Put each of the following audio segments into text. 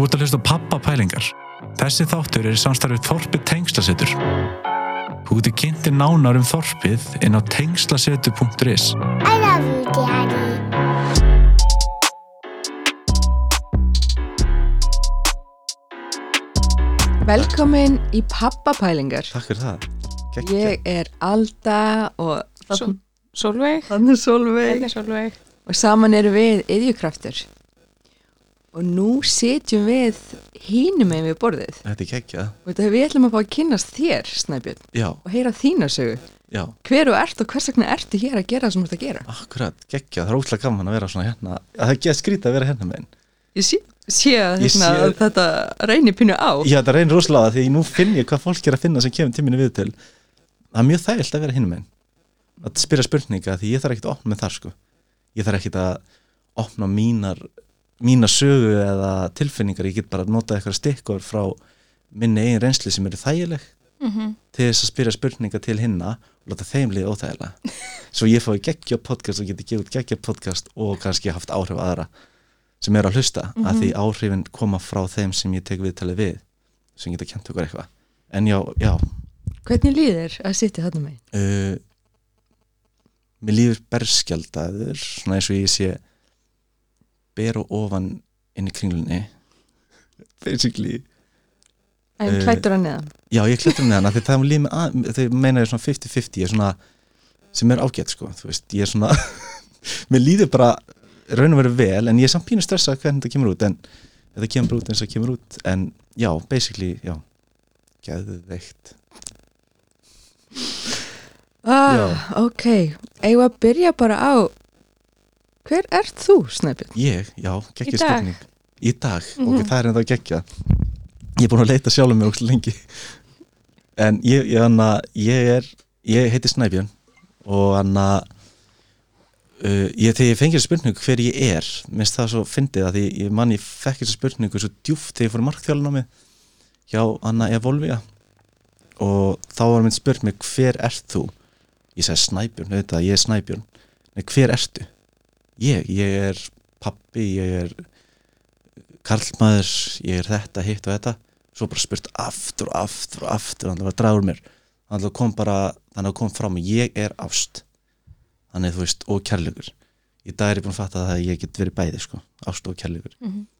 Þú ert að hlusta á pappapælingar. Þessi þáttur er í samstarfið Þorpið Tengslasetur. Þú getur kynntir nánar um Þorpið inn á tengslasetur.is. I love you, Daddy. Velkomin í pappapælingar. Takk fyrir það Gekkja. Ég er Alda og Svo- Sólveig, þannig Solveig Elli Sólveig og saman erum við yðjukraftur. Og nú sitjum við hínum með við borðið. Þetta er Og þetta við ætlum að fá að kynnast þér, Snæbjörn, Já, og heyra þína sögu. já, Hver þú ert og hvers vegna ertu hér að gera það sem þú ert að gera? akkurat, gekkja Það er óslega gaman að vera svona hérna. Að Það er ekki að skrýta að vera hérna með Ég sé, sé að Ég hérna, sé- þetta reynir pínu á. Já, það reynir rosalega því nú finn ég hvað fólk er að finna sem kemur tíminni við til Það er mjög þægilt að vera hinn með að spyrja spurninga því ég þarf ekkert að opna með það sko. Ég þarf ekkert að opna mínar mína sögu eða tilfinningar ég get bara að nota eitthvað stikkur frá minni eigin reynslu sem eru þægileg til þess að spyrja spurninga til hinna og láta þeim liða óþægilega. Svo ég fái geggja podcast og geti gefið geggja podcast og kannski haft áhrif aðra sem eru að hlusta að því áhrifin koma frá þeim sem ég tek viðtalið við sem geta kent okkur eitthvað. En já, já. Hvernig líður að sitja þarna með? uh, mér lífur berskjaldaður svona eins og ég sé ber og ofan inn í kringlunni. Basically. En Eh, klættur að neðan? Já, ég klættur hana því það er að, meina ég svona 50-50 ég er svona, sem er ágætt sko þú veist, ég er svona mér líður bara raun og veru vel en ég er samt pínu stressað hvernig þetta kemur út en þetta kemur bara út eins og það kemur út en já, basically, já geðveikt. Ah, ok, eigum við að byrja bara á Hver ert þú, Snæbjörn? Ég, já, dag? spurning Í dag, Mhm. ok, það er að geggja Ég er búin að leita sjálfum mér ógst lengi En ég, ég, hana, ég er Ég heiti Snæbjörn Og hann að uh, ég, Þegar ég fengið spurningu hver ég er minnst það svo fyndið að ég ég fekk þessa spurningu svo djúft þegar ég fór markþjálun á mig hjá Anna Evolvia og þá var minn spurt mig hver ert þú? Ég sagði Snæbjörn, auðvitað, ég er Snæbjörn Nei, hver ertu? Ég, ég er pappi, ég er karlmaður, ég er þetta, hitt og þetta. Svo bara spurt aftur og aftur og aftur þannig að það dragur mér. Að kom bara, að kom frá mig ég er ást. Þannig þú veist, og kærleikur. Í dag er ég búin að fatta það að ég get verið bæði sko, ást og kærleikur.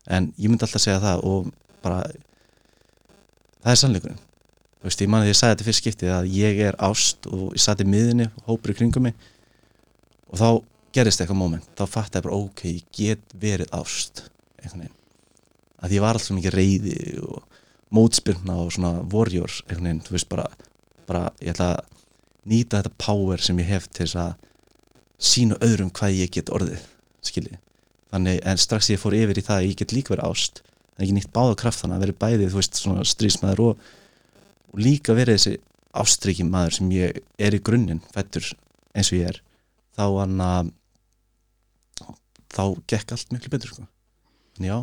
En ég myndi alltaf segja það og bara það er sannleikurinn. Þú veist, ég man að ég sagði þetta fyrst skiptið að ég er ást og ég satt í miðinni hópur í kringum mig. Og þá gerist eitthvað moment, þá fatt ég bara ok, ég get verið ást einhvern veginn, að ég var alltaf mikið reyði og mótspyrna og svona warrior einhvern veginn, þú veist bara, bara ég ætla að nýta þetta power sem ég hef til þess að sína öðrum hvað ég get orðið skiljið, þannig en strax ég fór yfir í það að ég get líka verið ást en ekki nýtt báða kraftana, verið bæði þú veist svona strísmaður og, og líka verið þessi ástriki maður sem ég er í grunninn fættur eins og ég er þá hann að þá gekk allt miklu betur sko. en já,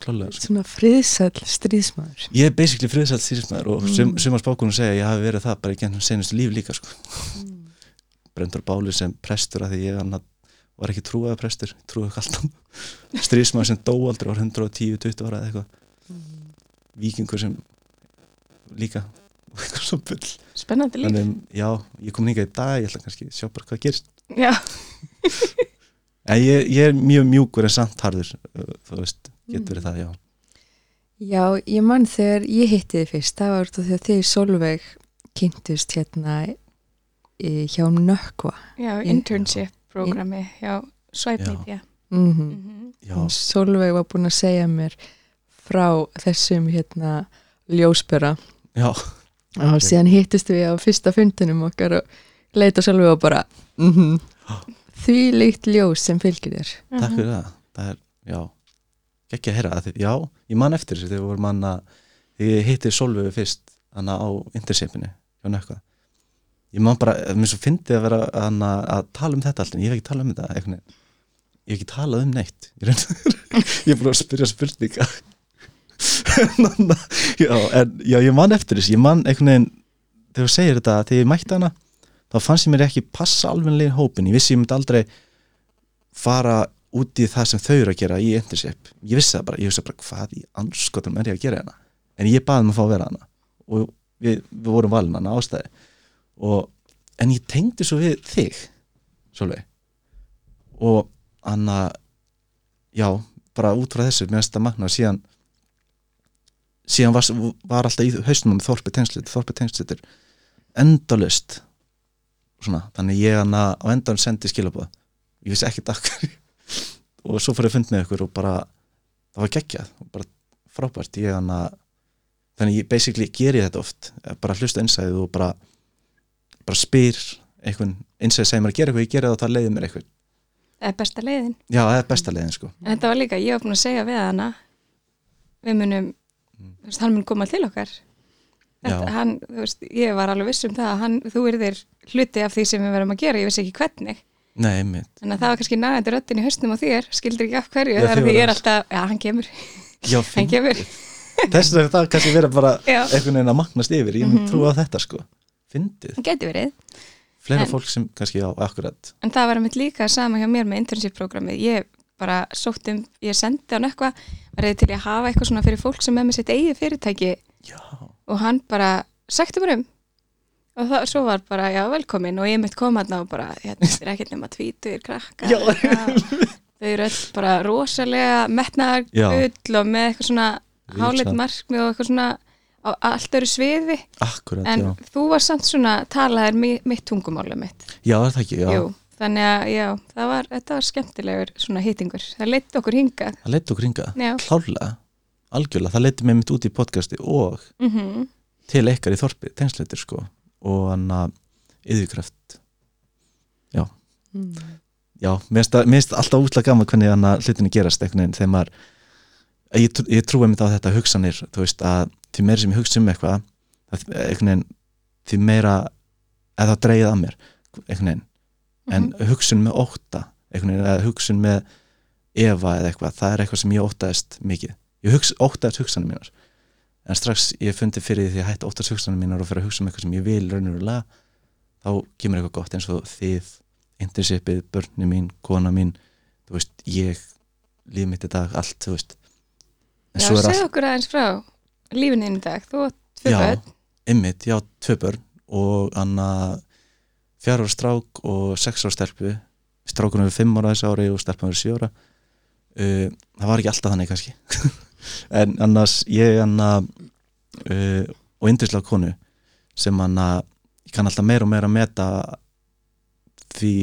klálega sko. Svona friðsæll stríðsmaður. Ég er basically friðsælt strísmaður og Mm. sum, sumar spákunum segja að ég hafi verið það bara í gennum senustu líf líka sko. brendur báli sem prestur að því ég hann var ekki trúaða prestur, trúaða alltaf strísmaður sem dó aldrei var 110-20 ára eða eitthvað. Vikingur sem líka og eitthvað svo bull. Spennandi líf. Þannig, já, ég kom hingað í dag, ég ætla kannski að sjá bara hvað gerist. Já, en ég, ég er mjög mjúkur en samt harður uh, þú veist, getur verið það, já. Já, ég mann þegar ég hitti þið fyrst það var þegar þið Solveig kynntust hérna í, hjá Nökkva. Já, internship programmi Já, Swipe Já. Media mm Mhm. já, Solveig var búin að segja mér frá þessum hérna ljósbera. Já, og síðan hittist við á fyrsta fundinum okkar og leita Solveig og bara mm -hmm. Því líkt ljós sem fylgir þér. Takk fyrir það. Það er, já, ekki að heyra það því- já, ég man eftir þessu þegar voru manna þegar ég hitti Solvögu fyrst hana á intersipinu hjá nökkvað ég man bara, mér svo fyndi að vera hana, að tala um þetta alltaf, ég hef ekki talað um þetta veginn. Ég hef ekki talað um neitt ég, er búin að spyrja spurninga. Já, en já, ég man eftir þess ég man veginn, þegar þú segir þetta þegar ég mætti hana, þá fannst ég mér ekki passa alveg hópin, ég vissi ég myndi aldrei fara út í það sem þau eru að gera í internship. Ég vissi það bara, ég vissi bara hvað í anskotum er ég að gera hérna? En ég baði um að fá að vera hana og við, við vorum valin hana ástæði og, en ég tengdi svo við þig Sólveig. Og hann já, bara út frá þessu finnst það magna síðan síðan var, var alltaf í hausnum með Þorpi tengslut, Þorpi tengslut er endalust svona, þannig ég hann á endan sendi skilabóð ég vissi ekki dakkar og svo fyrir að fund með ykkur og bara það var geggjað, og bara frábært ég hann að þannig ég basically ger ég þetta oft bara hlusta einsæðið og bara bara spyr einhvern einsæðið segir mér að gera eitthvað, ég gera það og það leiði mér eitthvað Það er besta leiðin. já, það er besta leiðin sko En þetta var líka, ég var búin að segja við hana, við munum, Mm. hann mun koma til okkar. Þetta, hann, veist, ég var alveg viss um það að hann, þú erðir hluti af því sem við verðum að gera, ég vissi ekki hvernig. nei, að það var kannski nægandi röddin í hausnum á þér, skildir ekki af hverju, það er þið því ég er alltaf, já, hann kemur, já, hann kemur. þess er það kannski verið bara einhvern veginn að magnast yfir, ég mm Mhm. trú á þetta sko. Fyndið, Hann geti verið. fleira En- fólk sem kannski á akkurat. En það var mitt líka sama hjá mér með internship-programmið. Ég bara sótt um, ég sendi hann eitthvað, var reyði til að hafa eitthvað svona fyrir fólk sem er með sitt eigið fyrirtæki. Já, og hann bara sækti mér um. Og það, svo var bara, já, velkomin og ég mitt kom hann og bara, hérna, þetta er ekkert nema tvítur, eitthvað. Þau eru öll bara rosalega metnaðar gull og með eitthvað svona chat. markmið og eitthvað svona á allt öru sviði. akkurat, En já þú var samt svona, talaðir mi- mitt tungumála mitt. já, er það ekki, já, Jú, þannig að já, það var, þetta var skemmtilegur svona hýtingur. Það leitt okkur hingað. það leitt okkur ringa Já. Algjörlega, það leitti mig mitt út í podcasti og Mm til ykkar í þorpi, tengsleitir sko og hann að yðurkraft Mm. já, mér finnst alltaf útla gaman hvernig hann að hlutinu gerast einhvern veginn þegar maður ég, ég trúi mér á þetta hugsanir þú veist að því meira sem ég hugsa um eitthvað einhvern veginn því meira eða það dreigið að mér einhvern veginn, en hugsun með ótta einhvern veginn, eða hugsun með efa eða eitthvað, það er eitthvað sem ég óttaðist mikið, ég hugsa, óttaðist hugsanir mínar. En strax ég fundi fyrir því að hætta óttast hugsanir mínar og fyrir að hugsa um eitthvað sem ég vil raunverulega þá kemur eitthvað gott eins og þið internshipið, börni mín, kona mín þú veist, ég líf mitt í dag, allt, þú veist. En Já, segð allt, okkur aðeins frá lífinu inn í dag. Þú átt tvö já, börn. ymmit, já, tvö börn og anna fjár ára strák og sex ára stelpu. Strákunum við fimm ára þessu ári og stelpunum við sjö ára. Uh, það var ekki alltaf þannig kannski en annars ég anna uh, og indislega konu sem anna ég kann alltaf meira og meira að meta því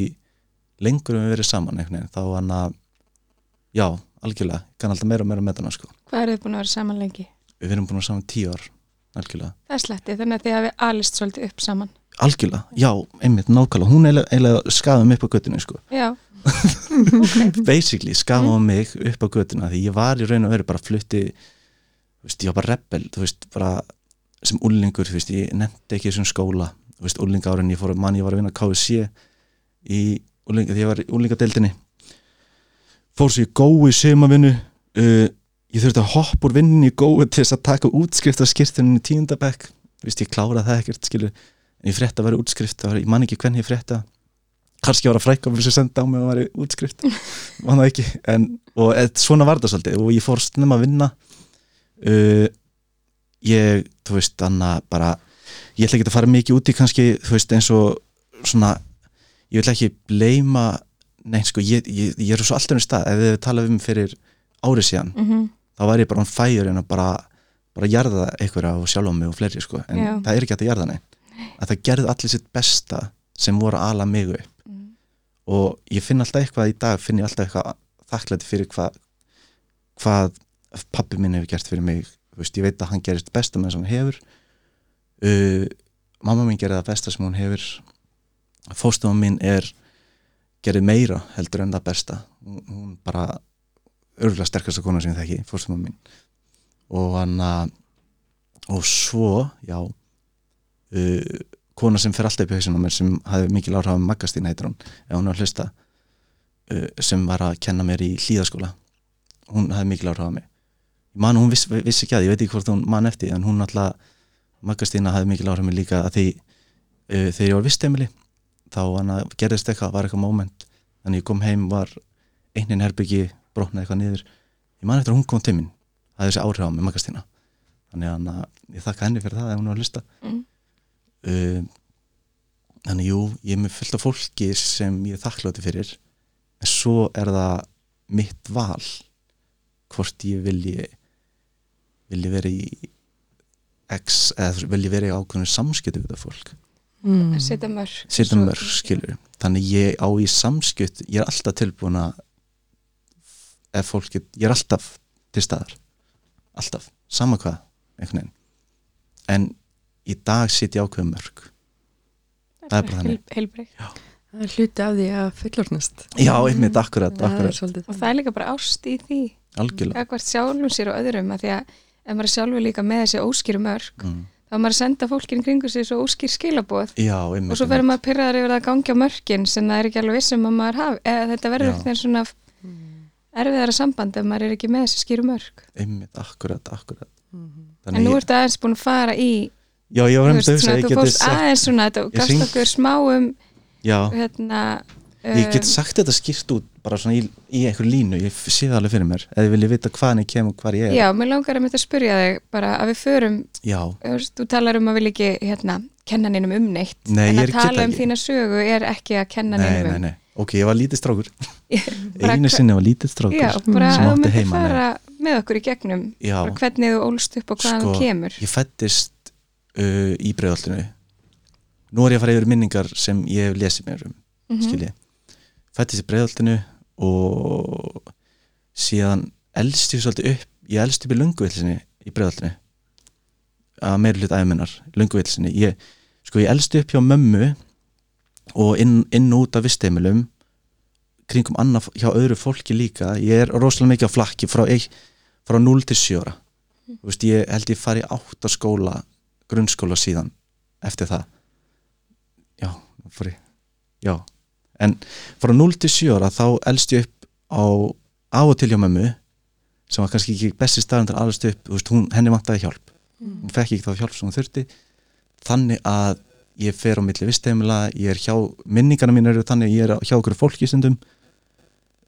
lengur við verið saman veginn þá anna já, algjörlega, ég kann alltaf meira og meira að meta hana sko. Hvað eru þið búin að vera saman lengi? við erum búin að vera saman tíu ár algjörlega Það er sletti, þannig að þið hafi alist svolítið upp saman. algjörlega, já, einmitt, nákvæmlega hún eiginlega, mig upp á göttinu sko. Já, basically skafaði mig upp á göttinu því ég var í raun og veru bara flutti veist, ég var bara rebel veist, bara sem úlingur þú veist, ég nefndi ekki þessum skóla. Þú veist, úlingárin, ég fór að mann, ég var að vinna á KSC í úlinga, því ég var í úlingadeildinni fór svo í gói sumavinnu uh, ég þurfti að hoppa úr vinninni í gói til þess að taka útskrift af skirtunni í tíundabæk ég kláraði það ekkert, skilur. En ég frétta að vera útskrift, ég man ekki hvernig ég frétta kannski var að frækka fyrir sem senda á mig að vera útskrift. Man það ekki, en og eð, svona var það svolítið. Og ég fór snemma að vinna. Uh, ég, þú veist, anna bara, ég ætla ekki að fara mikið út í kannski, þú veist, eins og svona, ég vil ekki bleima, nei, sko, ég, ég, ég er svo alltaf um stað, ef þið tala um fyrir árið síðan, mm þá var ég bara on fire en að bara, bara jarða einhverja og sjálfa mig og fleiri, sko, en Já. það er ekki að jarða neinn, að það gerði allir sitt besta sem voru að ala mig upp. Og ég finn alltaf eitthvað í dag finn ég alltaf eitthvað þakklæti fyrir hvað hvað pappi minn hefur gert fyrir mig. Veist, ég veit að hann gerist besta með sem hann hefur. Uh, mamma mín gerði það besta sem hún hefur. Fóstuma mín er gerði meira heldur en það besta. Hún, bara örgulega sterkasta kona sem ég þekki, fóstuma mín. Og hann að og svo, já uh, kona sem fer alltaf upp í hausinn á mér sem hafði mikil áhrif á Maggastín heitir hún ef hún að hlusta uh, sem var að kenna mér í hlýðaskóla hún hafði mikil áhrif á mig. Ég man hún viss, vissi ekki að, ég veit ekki hvort hún man eftir en hún alltaf, Maggastína hafði mikil áhrif mig líka að því uh, þegar ég var vistemili þá gerðist eitthvað, var eitthvað moment þannig ég kom heim var einnin herbyggi brotnaði eitthvað niður. Ég man eftir að hún kom til mín það Magastína þannig jú, ég er með fullt af fólki sem ég er þakkláttur fyrir en svo er það mitt val hvort ég vilji vilji vera í x, eða vilji vera í ákveðinu samskipti við það fólk. Mm. setja mörg setja mörg, skilur þannig ég á í samskipt ég er alltaf tilbúin að ef fólk, get, ég er alltaf til staðar. Alltaf, sama hvað einhvern veginn. En í dag setja ég ákveðum mörg. Það er bara þannig. heilbreyk það er hluti af því að fullornast já, einmitt, akkurat, það akkurat. svolítið og það er líka bara ást í því. Algjörlega. Sjálfum sér og öðrum að því að ef maður er sjálfur líka með þessi óskýru mörg mm. þá er maður að senda fólkinn kringu sig svo óskýr skilaboð. Já, einmitt, og svo verður maður pyrraður yfir að gangja mörgin sem það er ekki alveg vissum að maður hafi eða þetta verður eitthvað svona erfiðara samband ef maður er ekki með þessi skýru mörg. Einmitt, akkurat, akkurat. En nú ertu aðeins búin að fara í já, ég var einmitt að hugsa þú fórst aðeins svona þetta og gafst okkur smá um já, hérna ég get um, sagt þetta skýrt út bara svona í, í einhver línu, ég sé það alveg fyrir mér eða ég vilja vita hvaðan ég kem og hvar ég er. Já, mér langar að mitt að spyrja þig bara að við förum, já, þú þú talar um að vil ekki hérna, kenna neinum um neitt Nei, en að tala um þína sögu er ekki að kenna nei, neinum nei, um. nei ok, ég var lítið strákur. Einu sinni var lítið strákur Já, bara að þú myndir nei. fara með okkur í gegnum hvernig þú ólst upp og hvaðan Sko, þú kemur. ég fættist uh, í breiðallinu nú er ég að fara yfir minningar sem ég hef lesið mér um Mhm. skilji, fættist í breiðallinu og síðan elst ég svolítið upp ég elst upp í lönguvilsinni í breiðallinu að meira hlut æfiminnar lönguvilsinni, ég, sko ég elst upp hjá mömmu og inn, inn út af visteimilum kringum annað hjá öðru fólki líka. Ég er rosalega mikið á flakki frá, frá 0 til 7 ára. Þú veist, ég held ég fari átt á skóla grunnskóla síðan eftir það. Já, fór ég já, en frá 0 til 7 ára þá elst ég upp á á og til hjá mömmu sem var kannski ekki besti staðan til að alast upp. Veist, hún, henni vantaði hjálp. Hún fekk ekki þá hjálp sem hún þurfti. Þannig að ég fer á milli visteimila, ég er hjá minningarna mín eru þannig, ég er hjá okkur fólki stundum.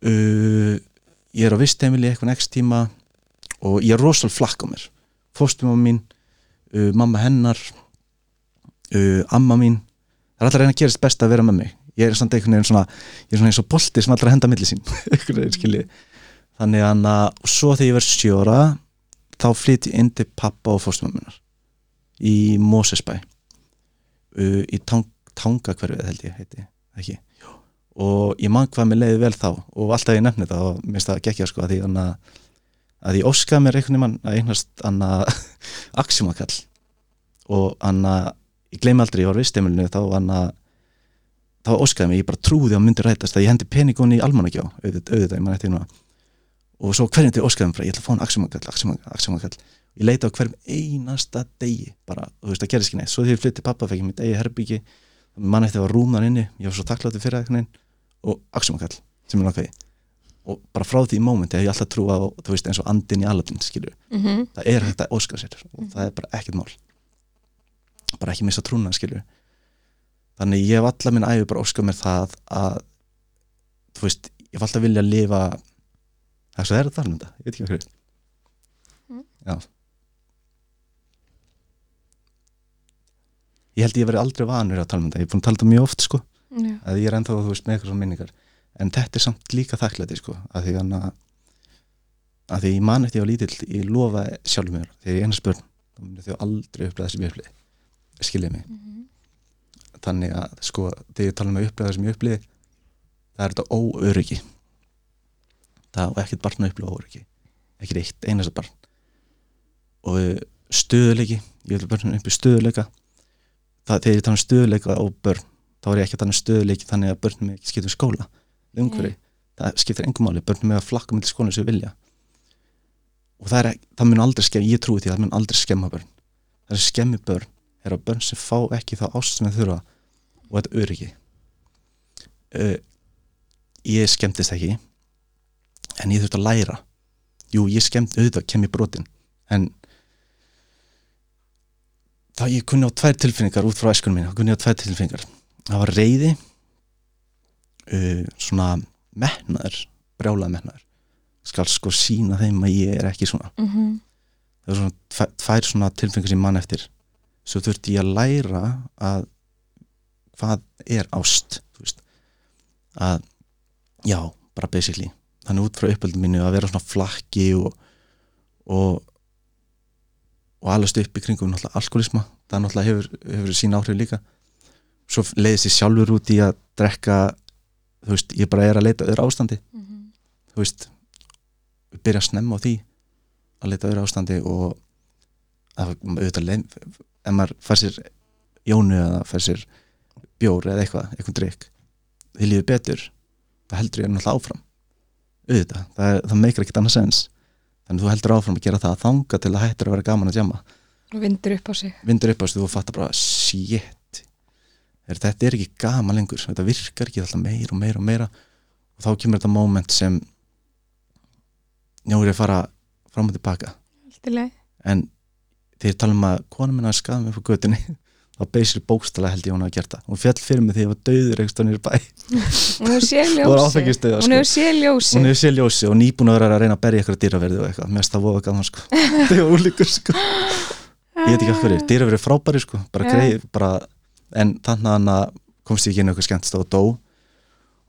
Uh, ég er á visteimili eitthvað next tíma og ég er rosal flakk á mér. Fóstumamma mín uh, mamma hennar uh, amma mín það er alltaf að reyna að gerast best að vera með mig. Ég er samt einhvern veginn svona ég er svona eins og bolti sem alltaf að henda milli sín þannig að svo þegar ég verð sjóra þá flyt ég inn til pappa og fóstumamminar í Mosesbæ. Uh, í tang, tangakverfið held ég heiti ekki? Og ég man hvað mér leiði vel þá og alltaf ég nefni það og minnst það gekkja sko að því að að ég óskaði mér einhvern veginn að eignast anna Aximakall og anna, ég gleymi aldrei ég var viðstemilinu þá anna þá óskaði mér, ég bara trúði að myndi rætast að ég hendi peningun í almanagjá auðvitað, auðvitað, ég man eftir núna. Og svo hverjum til óskaði mér bara, ég ætla að fá hann Aximakall, Aximakall, Aximakall ég leita á hverjum einasta degi bara, þú veist, það gerist ekki neitt. Svo því ég flytti pappa, fekk ég mitt eigi herbyggi mann eftir var rúm þar inni, ég var svo takkláttur fyrir það og Aximakall sem er langaði og bara frá því mómenti hef ég alltaf trú á þú veist eins og andin í Aladdin skilur mm -hmm. það er hægt að óska sér og það er bara ekkert mál. Bara ekki missa trúna skilur þannig ég hef alla minn æfi bara óskað mér það að þú veist, ég hef alltaf vilja að lifa það er svo það er að tala um þetta, ég veit ekki hvað Mm. já. Ég held ég verið aldrei vanur að tala um þetta, ég er búin að tala um þetta mjög oft sko. Já. að ég er ennþá þú veist með eitthvað svona minningar en þetta er samt líka þakklæti sko að því hann að að því ég man eftir ég var lítill ég lofa sjálfur mér þegar ég einnast börn þá myndi þau aldrei upplega þessi ég upplið skiljið mig. Þannig að sko þegar ég tala um að upplega sem ég upplið það er þetta óöryggi. Það á ekkert barn að upplega óöryggi ekkert eitt einasta barn. Og stöðuleiki ég vil börnum upp í stöðuleika það, þegar ég tala um stöðuleika og börn þá er ég ekki að tala um stöðuleiki þannig að börnum ekki skiptum skóla umhverfi, það skiptir engum máli. Börnum með að flakka með skóla sem vilja. Og það, er, það mun aldrei skemma ég trúi því að það mun aldrei skemma börn. Það er skemmi börn er að börn sem fá ekki þá ást sem þau þurfa og þetta öryggi. Uh, ég skemmtist ekki en ég þurfti að læra. Jú, ég skemmt auðvitað kem í brotin en það ég kunni á tvær tilfinningar út frá æskunum mín, það kunni á tvær tilfinningar. Það var reyði uh, svona metnaður brjálað metnaður skal sko sína þeim að ég er ekki svona. Mm -hmm. það er svona tvæ- tvær svona tilfengar sem mann eftir. Svo þurfti ég að læra að hvað er ást þú veist. Að já, bara basically. Þannig út frá uppöldum mínu að vera svona flakki og og, og alveg upp í kringum náttúrulega alkoholisma, það náttúrulega hefur, hefur sín áhrif líka. Svo leiðist ég sjálfur út í að drekka þú veist, ég bara er að leita öðru ástandi. Þú veist byrja að snemma á því að leita öðru ástandi og að auðvitað ef maður fær sér jónu eða fær sér bjór eða eitthvað, eitthvað drikk því líður betur, það heldur ég náttúrulega áfram. Auðvitað, það, það meikir ekkert annað sens. Þannig að þú heldur áfram að gera það að þanga til að hættur að vera gaman að jamma og vindur upp á sig. Vindur upp á þessu og fattar bara shit, er, þetta er ekki gaman lengur. Þetta virkar ekki alltaf meira og meira og meira. Og þá kemur þetta moment sem er ég að fara fram og tilbaka. En þegar ég tala um að kona minna að skaða mig frá götunni. Þá beisir bókstala held ég hún að gera það. Hún fjall fyrir mig þegar ég var döður stónir í bæ. Hún hefur séð ljósi áfengisdauða, hún sko. hefur séð ljósi hún hefur séð ljósi og nýbúin að vera að reyna að berja eitthvað dýraverði og eitthvað, mest það voða gaman sko. Þegar var úlíkur sko. Ég veit ekki hvað hverju, dýraverði er frábæri sko. Bara greið, bara en þannig að hann komst ég ekki inn í eitthvað skemmtist og dó.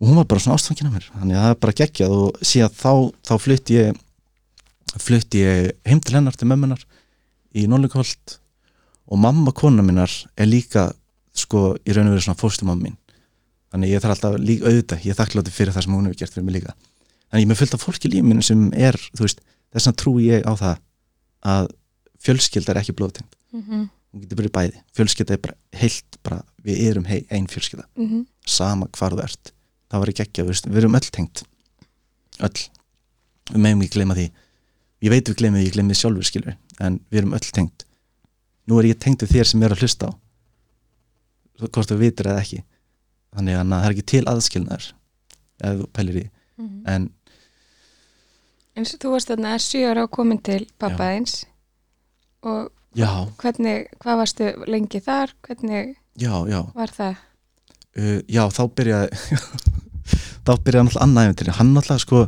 Og hún var bara svona ástfangin af mér. Þannig að það er bara geggjað. Og síðan þá, þá flutti ég flutti ég heim til hennar til mömmunar í Norlingholt og mamma kona minnar er líka sko í raun og veru svona fóstumamma mín. Þannig ég þarf alltaf líka auðvitað ég er þakkláttur fyrir það sem hún hefur gert fyrir mig líka. Þannig ég með fullt af fólki í lífinu mínu sem er þú veist, þess vegna trúi ég á það að fjölskylda er ekki blóðtind Mhm, hún getur verið bæði, fjölskylda er bara heilt bara, við erum hei, ein fjölskylda. Mhm. sama hvar þú ert. Það var ekki ekki, við erum öll tengt öll, við meðum ekki gleyma því. Ég veit við gleymið, ég gleymið sjálfur skilur en við erum öll tengt nú er ég tengt við þér sem er að hlusta á. Hvort þú vitir eða ekki. Þannig að það er ekki til aðskilnaður ef þú pælir í Mhm. en eins og þú varst þarna sjö ára og komin til pappa eins og já, hvernig, hvað varstu lengi þar? Hvernig já, já. var það? Uh, já, þá byrjaði þá byrjaði náttúrulega annað eftir hann náttúrulega sko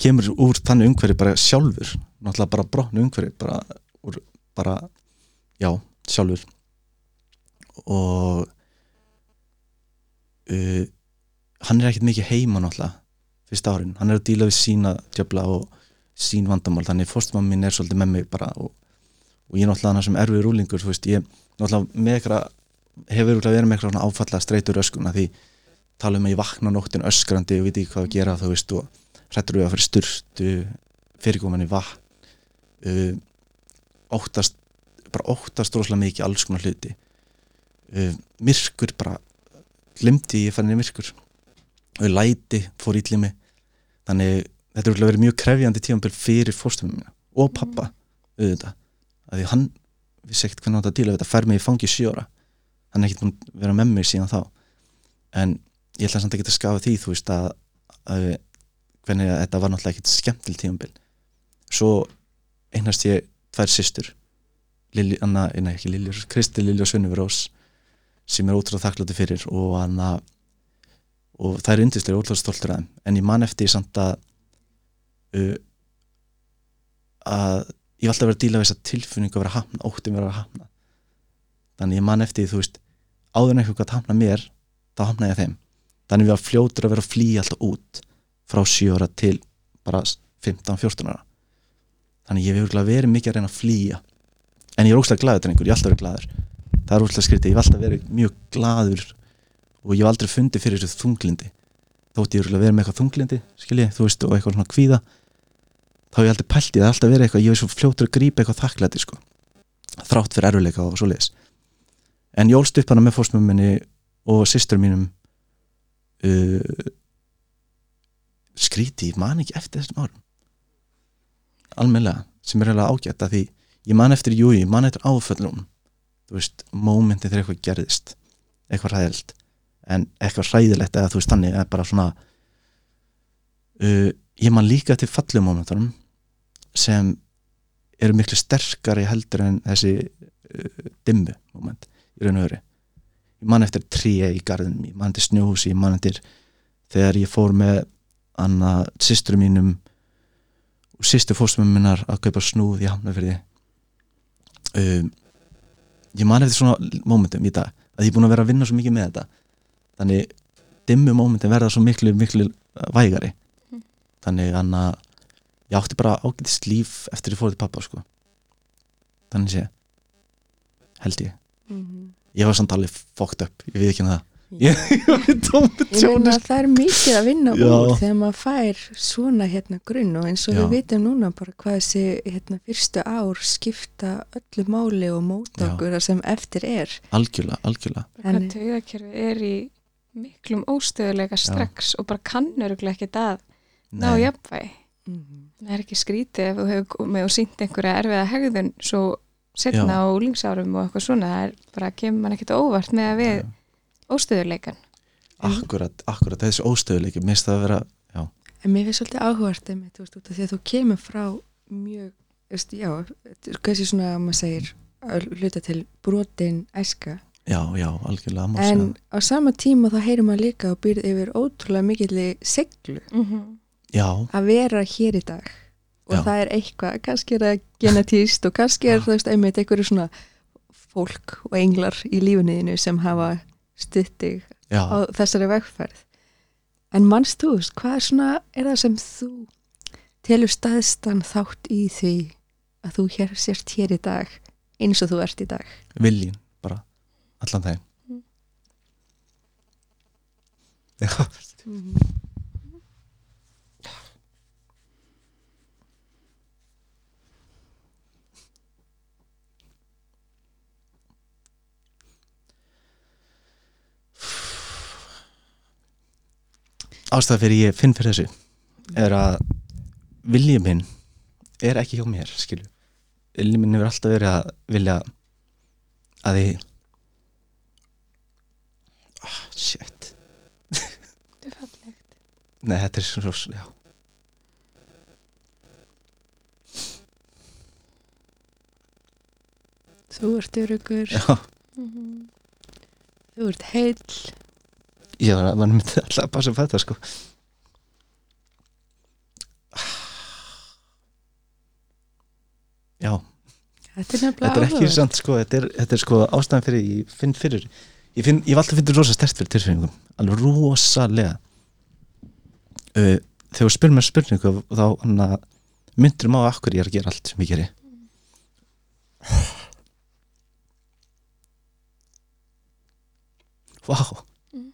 kemur úr þannig umhverfi bara sjálfur. Náttúrulega bara brotnu umhverfi bara, úr, bara já, sjálfur. Og uh, hann er ekkert mikið heima náttúrulega fyrsta árin, hann er að díla við sína djöfla og sín vandamál. Þannig fórstumam minn er svolítið með mig bara og, og ég er náttúrulega hann sem erfið rúlingur þú veist, ég náttúrulega með eitthvað hefur verið með eitthvað áfalla streitur öskuna því tala um að ég vakna nóttin öskrandi og veit ekki hvað að gera þú veist og hrættur við að fyrir sturtu fyrirkominni vatn uh, óttast bara óttast rosalega mikið alls konar hluti. Uh, myrkur bara glimti ég fann í myrkur. Og læti fór ítli mig. Þannig þetta er verið mjög krefjandi tímambil fyrir fórstumum mína og pappa auðvitað, að því hann vissi ekkert hvernig hann átti að díla við þetta fær mig í fangi sjóra hann er ekkert búin að vera með mig síðan þá. En ég ætla samt ekki að skafa því þú veist að, að hvernig að þetta var náttúrulega ekkert skemmtil tímambil svo eignast ég tvær systur. Lili, Anna, nei ekki Lili, Kristi Lili og Sunnur Rós sem er ótrúlega þakkláttu fyrir og Anna og það er yndislega ótrúlega stoltur að þeim. En ég man eftir samt að uh, að ég var alltaf verið að díla við þessa tilfinningu að vera að hafna, óttum vera að hafna. Þannig ég man eftir því, þú veist áður en eitthvað að hafna mér þá hafna ég þeim. Þannig við var fljótur að vera að flýja alltaf út frá 7 ára til bara 15-14 ára. Þannig ég hef örugglega verið mikið að reyna að flýja. En ég er óslega glaður drengur, ég hef alltaf verið glaður. Það er óslega skrítið, ég hef alltaf verið mjög glaður og ég hef aldrei fundið fyrir þessu þunglindi þótt ég er verið með eitthvað þunglindi skilji, þú veist, og eitthvað svona kvíða þá hef ég aldrei pælt í það, alltaf verið eitthvað ég hef svo fljótur að grípa eitthvað þakklæti sko. þrátt fyrir erfuleika og svoleiðis en ég ólst upp hana með fórsmum minni og systur mínum uh, skríti, ég man ekki eftir þessum árum. Almennilega, sem er eiginlega ágætt að því ég man eftir júi, ég man eftir áföllum þú veist, mómenti þegar eitthvað gerðist eitthvað ræðilt en eitthvað hræðilegt eða þú veist þannig eða bara svona uh, ég man líka til fallum momentunum sem eru miklu sterkari heldur en þessi uh, dimmu moment í raun og öru ég man eftir tré í garðinum, ég man eftir snjóhusi ég man eftir þegar ég fór með anna systur mínum og systur fóstum minnar að kaupa snúð í hafnafyrði um, ég man eftir svona momentum í dag að ég er búin að vera að vinna svo mikið með þetta. Þannig dimmu momentin verða svo miklu, miklu vægari. Mm. þannig anna ég átti bara ágætist líf eftir ég fór til pappa sko þannig sé held ég Mhm. ég var samt alveg fucked up, ég við ekki um það ég, ég meina að það er mikið að vinna Já. úr þegar maður fær svona hérna grunn og eins og Já. við vitum núna bara hvað þessi hérna fyrstu ár skipta öllu máli og móta Já. okkur það sem eftir er. algjörlega, algjörlega hvað En- taugakerfi er í miklum óstöðuleika strax og bara kannur ekki að ná Nei, jafnvægi Mhm. það er ekki skrítið ef þú hefur komið og sínt einhverja erfiða hegðun svo setna Já. á úlingsárum og eitthvað svona það er bara kemur mann ekkert óvart með að við óstöðuleikan akkurat, akkurat þessi óstöðuleiki, mér finnst það að vera já, En mér finnst svolítið áhugart einmitt, þú veist, út af því að þú kemur frá mjög, veist, já, hversi svona, maður segir, að hluta til brotin æska. já, já, algjörlega má En segja. á sama tíma þá heyrir maður líka og býrð yfir ótrúlega mikilli seglu mm -hmm. Já, að vera hér í dag. Og Já. það er eitthvað, kannski er það genetíst og kannski er það, einmitt einhverju svona fólk og englar í lífinniðinu sem hafa stuttig á þessari vegferð. En mannst þú, hvað er svona er það sem þú telur staðstan þátt í því að þú hér sért hér í dag eins og þú ert í dag? Viljin bara, allan þeim Mm. já, ástæða fyrir ég finn fyrir þessu er að viljið minn er ekki hjá mér skilu viljið minn hefur alltaf verið að vilja að ég ah, shit. Þetta er fallegt. Nei þetta er svo já. þú ert örugur, já, mm -hmm. þú ert heill ég var að mann myndi alltaf að passa þetta sko. Já, þetta er þetta er ekki samt sko þetta er, þetta er sko ástæðan fyrir ég finn fyrir ég, finn, ég hef alltaf finnir rosa stert fyrir tilfinningum alveg rosalega. Uh, þegar þú spyrir mér spurningu þá myndur maður akkur ég er að gera allt sem ég geri? Vá Mm.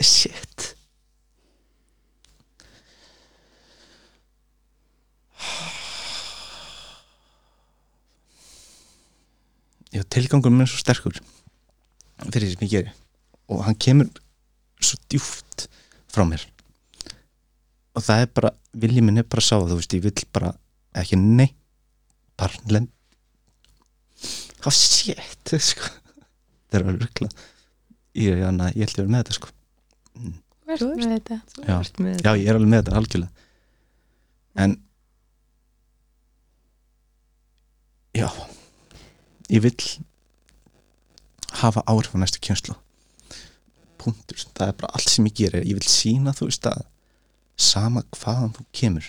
Shit Já, tilgangur minn er svo sterkur fyrir því sem ég geri. Og hann kemur svo djúft frá mér. Og það er bara viljið minn er bara að sá það, þú veist, ég vill bara ekki nei bara lend hvað shit sko. það er alveg rugla ég, ég, ég held ég að vera með þetta sko. Verð Þú með þetta. Þú Já. ert með já, ég er alveg með þetta algjörlega. En já ég vill hafa áhrif á næstu kjönslu punktur, það er bara allt sem ég gerir. Ég vil sína þú veist að sama hvaðan þú kemur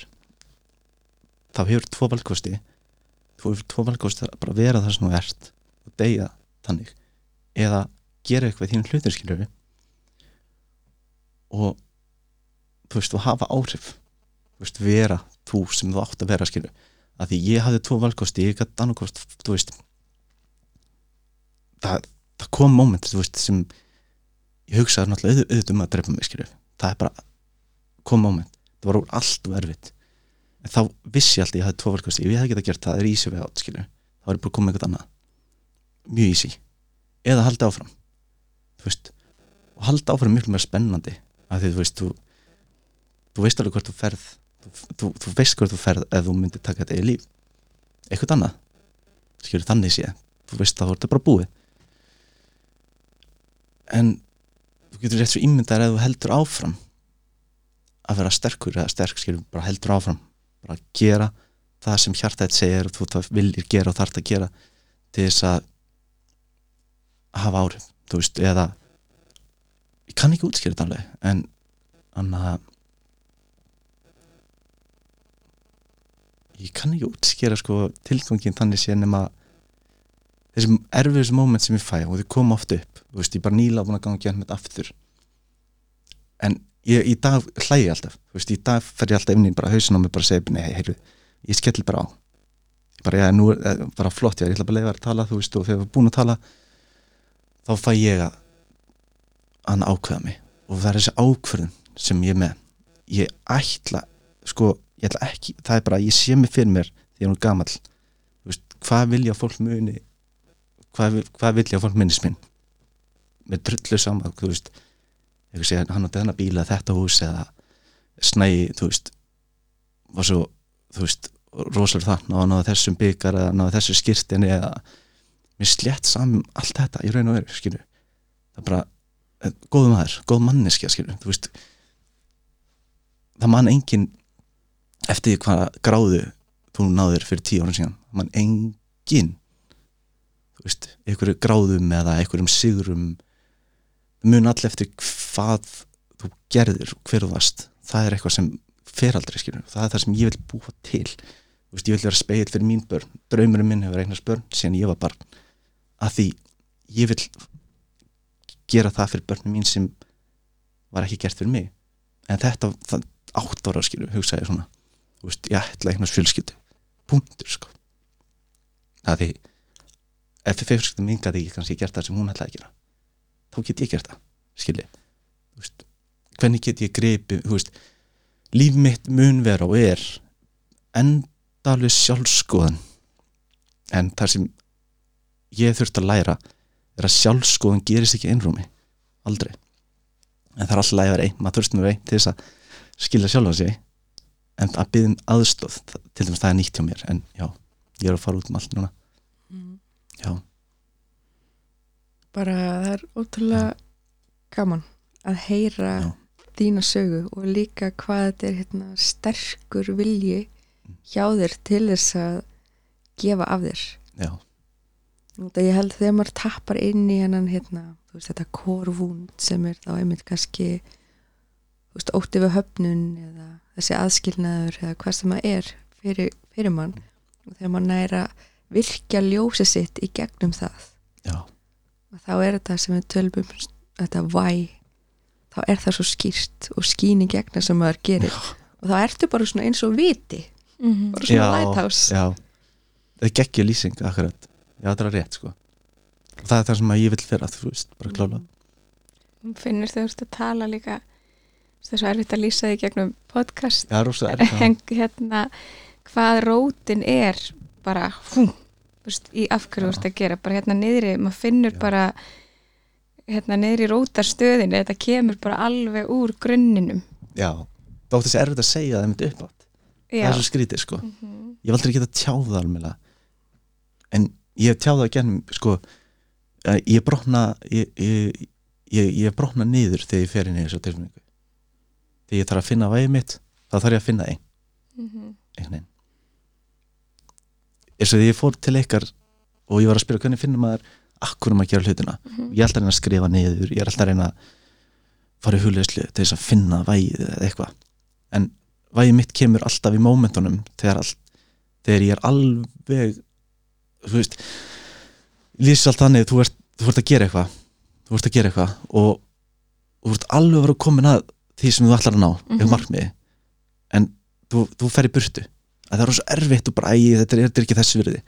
þá hefur tvo valkosti. Þú hefur tvo valkosti að bara vera það sem þú ert og deyja þannig. Eða gera eitthvað í þínu hlutir skiljur og þú veist, og hafa áhrif. Þú veist, vera þú sem þú átt að vera skilu að því ég hafði tvo valkosti, ég gæti annarkost þú veist það, það kom veist, sem ég hugsaði náttúrulega auð, auðvitað um að drepa mig skilu það er bara, kom moment. Það var úr allt og erfitt. En þá vissi ég alltaf ég hafði tvo valkosti ef ég hefði getað gert það, það er way out skilu þá er bara komið eitthvað annað. Mjög easy, eða halda áfram. Þú veist og halda áfram miklu meira spennandi að því þú veist, þú, þú veist alveg hvort þú ferð þú, þú, þú veist hvort þú ferð ef þú myndir taka þetta í líf. Eitthvað annað. Skilur þannig sé, þú veist að þú ert bara búið en þú getur rétt svo ímyndar ef þú heldur áfram að vera sterkur eða sterk skilur, bara heldur áfram bara að gera það sem hjartætt segir og þú það viljir gera og þarft að gera til þess að hafa áhrif þú veist, eða ég kann ekki útskýra þetta alveg en þannig að ég kann ekki útskýra sko tilgangin þannig sé nema þessum erfiðis moment sem ég fæ og þau koma oft upp þú veist, ég er bara nýla búin að ganga gæðan með aftur. En ég, í dag hlægi ég alltaf, þú veist, í dag fer ég alltaf inn í bara hausin á mig bara að segja, nei, heyrðu ég skelli bara á. Bara, já, nú er eh, bara flott, já, ég ætla bara að leiða að tala þú veist, og þegar við erum búin að tala þá fæ ég að hann ákveða mig. Og það er þessi ákveðun sem ég með. Ég ætla, sko ég ætla ekki, það er bara, ég sé mig fyrir mér því ég er nú gamall. Þú veist, hvað vilja fólk muni hvað, hvað vilja fólk minnist minn með drullu saman, þú veist segja, hann átti þennan bíla þetta hús eða snæi, þú veist var svo, þú veist rosalega þann og náða þessum byggar eða náða þessu skýrtinni eða mér slétt saman um allt þetta í raun og veru, skilju það er bara, eh, góð maður, góð manneskja skilju, þú veist. Það man engin eftir því hvað gráðu þú náður fyrir tíu árum síðan það man engin veist, einhverju gráðum eða einhverjum sigurum mun all eftir hvað þú gerðir og hver þú varst. Það er eitthvað sem fer aldrei skilur það er það sem ég vil búa til. Veist, ég vil vera speil fyrir mín börn. Draumurinn minn hefur eignast börn síðan ég var barn. Að því ég vil gera það fyrir börnum mín sem var ekki gert fyrir mig. En þetta, það, átt ára skilur hugsaði svona, þú veist, ég ætla eignast fjölskyldu, punktur sko. Að því ef fjölskyldu mín gæti ekki kannski gert það sem hún ætlaði að gera. Þá get ég gert það, skilji. Veist, hvernig get ég veist líf mitt mun vera og er endalus sjálfskoðan en það sem ég þurft að læra er að sjálfskoðan gerist ekki einrúmi. Aldrei. En það er alltaf að vera einn, maður þurft vera einn til þess að skilja sjálfa sig. En að byggja um aðstóð til dæmis það er nýtt hjá mér en já, ég er að fara út um allt núna já, bara það er ótrúlega gaman að heyra Já. þína sögu og líka hvað þetta er hérna, sterkur vilji hjá þér til þess að gefa af þér. Já, Nú, ég held þegar maður tappar inn í hennan hérna, þú veist, þetta korvúnd sem er þá einmitt kannski veist, ótti við höfnun eða þessi aðskilnaður eða hvað sem það er fyrir, fyrir mann. Og þegar maður næra virkja ljósi sitt í gegnum það. Já, og þá er þetta sem við tölum um þetta why þá er það svo skýrt og skín í gegna sem maður gerir. Og þá ertu bara svona eins og viti Mhm. bara svona lighthouse. já. Það geggja lýsing akkurat. Já, það er rétt sko. Og það er það sem að ég vil vera, þú veist, bara klála. Hún finnir þau ert að tala líka það er svo erfitt að lýsa því gegnum podcast. Já, rosa er en hérna hvað rótin er bara hú, veist, í afhverju þú ert að gera bara hérna niðri, maður finnur Já. bara hérna niðri rótarstöðinu þetta kemur bara alveg úr grunninum. Já, það átti þessi erfitt að segja það myndi upp átt, það er svo skrítið sko. Mhm. ég hef aldrei getað tjáð það alveg en ég hef tjáð það gennum sko, að ég brotna ég, ég, ég, ég brotna niður þegar ég fer inn í þessu tilfinningu. Þegar ég þarf að finna vægi mitt þá þarf ég að finna ein, Mhm. einhvern veginn eins og því ég fór til ykkar og ég var að spyrja hvernig finnum maður akkur um að gera hlutina? Mhm. ég er alltaf að reyna að skrifa niður ég er alltaf að reyna að fara í hugleðslu til þess að finna vægið eða eitthvað. En vægið mitt kemur alltaf í mómentunum þegar, þegar ég er alveg þú veist lýsir allt þannig þú ert, þú ert að gera eitthvað þú ert að gera eitthvað og þú ert alveg að vera komin að því sem þú ætlar að ná mm markmiði en þú, þú fer í burtu að það er svo erfitt og bara æ, þetta er, þetta er ekki þessu virði.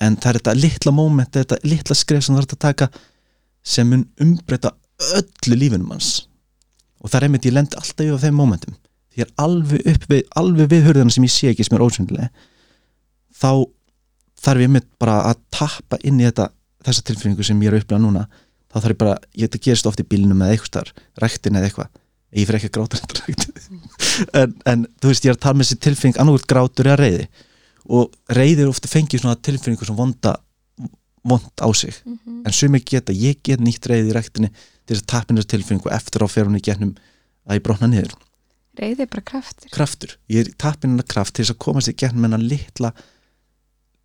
En það er þetta litla moment þetta litla skref sem þú ert að taka sem mun umbreyta öllu lífinum hans og það er einmitt ég lendi alltaf á þeim momentum. Því er alveg upp við, alveg við hurðina sem ég sé ekki sem er ósynlega þá þarf ég einmitt bara að tappa inn í þetta þessa tilfinningu sem ég er að upplega núna. Þá þarf ég bara, ég þetta gerist oft í bílnum eða eitthvað ræktin eða eitthvað ég fyrir ekki að gráta en, en þú veist, ég er að tala með þessi tilfinning annarkvæmt grátur eða reyði og reyði er ofta fengið svona tilfinningu sem vonda vond á sig. Mhm. en sumi geta, ég get nýtt reyði í ræktinni til þess að tappa inn þessi tilfinningu eftir á fer hún í gennum að ég brotna niður. Reyði bara kraftur. Kraftur, ég er tappin hennar kraft til þess að komast í gennum hennar litla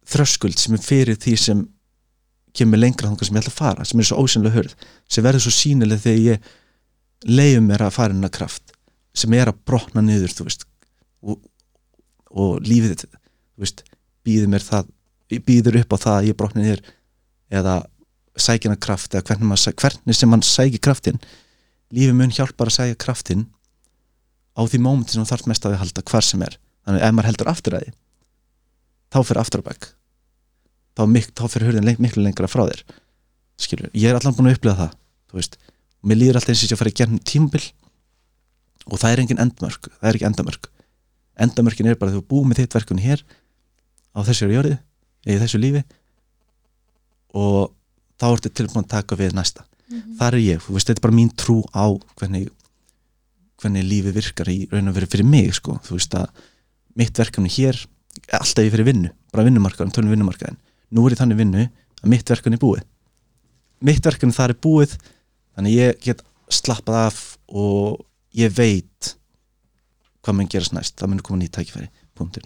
þröskuld sem er fyrir því sem kemur lengra þangar sem ég ætla að fara sem er svo ósynlega hörð sem verður svo sínileg þegar ég leiðum mér að fara inn að kraft sem er að brotna niður veist og, og lífið býður upp á það að ég brotni niður eða sækina kraft eða hvernig, sæ- hvernig sem mann sæki kraftin lífið mun hjálpar að sækja kraftin á því mómenti sem þarf mest að við halda hvar sem er. Þannig ef maður heldur aftur að því þá fyrir aftur að bak. Þá, þá fyrir hurðin leng, miklu lengra frá þér. Skilur, ég er allan búin að upplifa það þú veist, mér líður alltaf eins og ég sé að fara í gernum tímabil og það er engin endmörk það er ekki endamörk. Endamörkin er bara að þú búið með þitt verkunni hér á þessu jörði eða í þessu lífi og þá ertu tilbúin að taka við næsta. Þar er ég, þú veist, þetta er bara mín trú á hvernig hvernig lífi virkar í raun og verið fyrir mig sko. þú veist að mitt verkefni hér er alltaf ég fyrir vinnu, bara vinnumarkaðin, tölum vinnumarkaðin nú er ég þannig vinnu að mitt verkefni er búið. Mitt verkefni þar er búið þannig ég get slappað af og ég veit hvað mun gerast næst, það mun koma nýtt tækifæri punktur,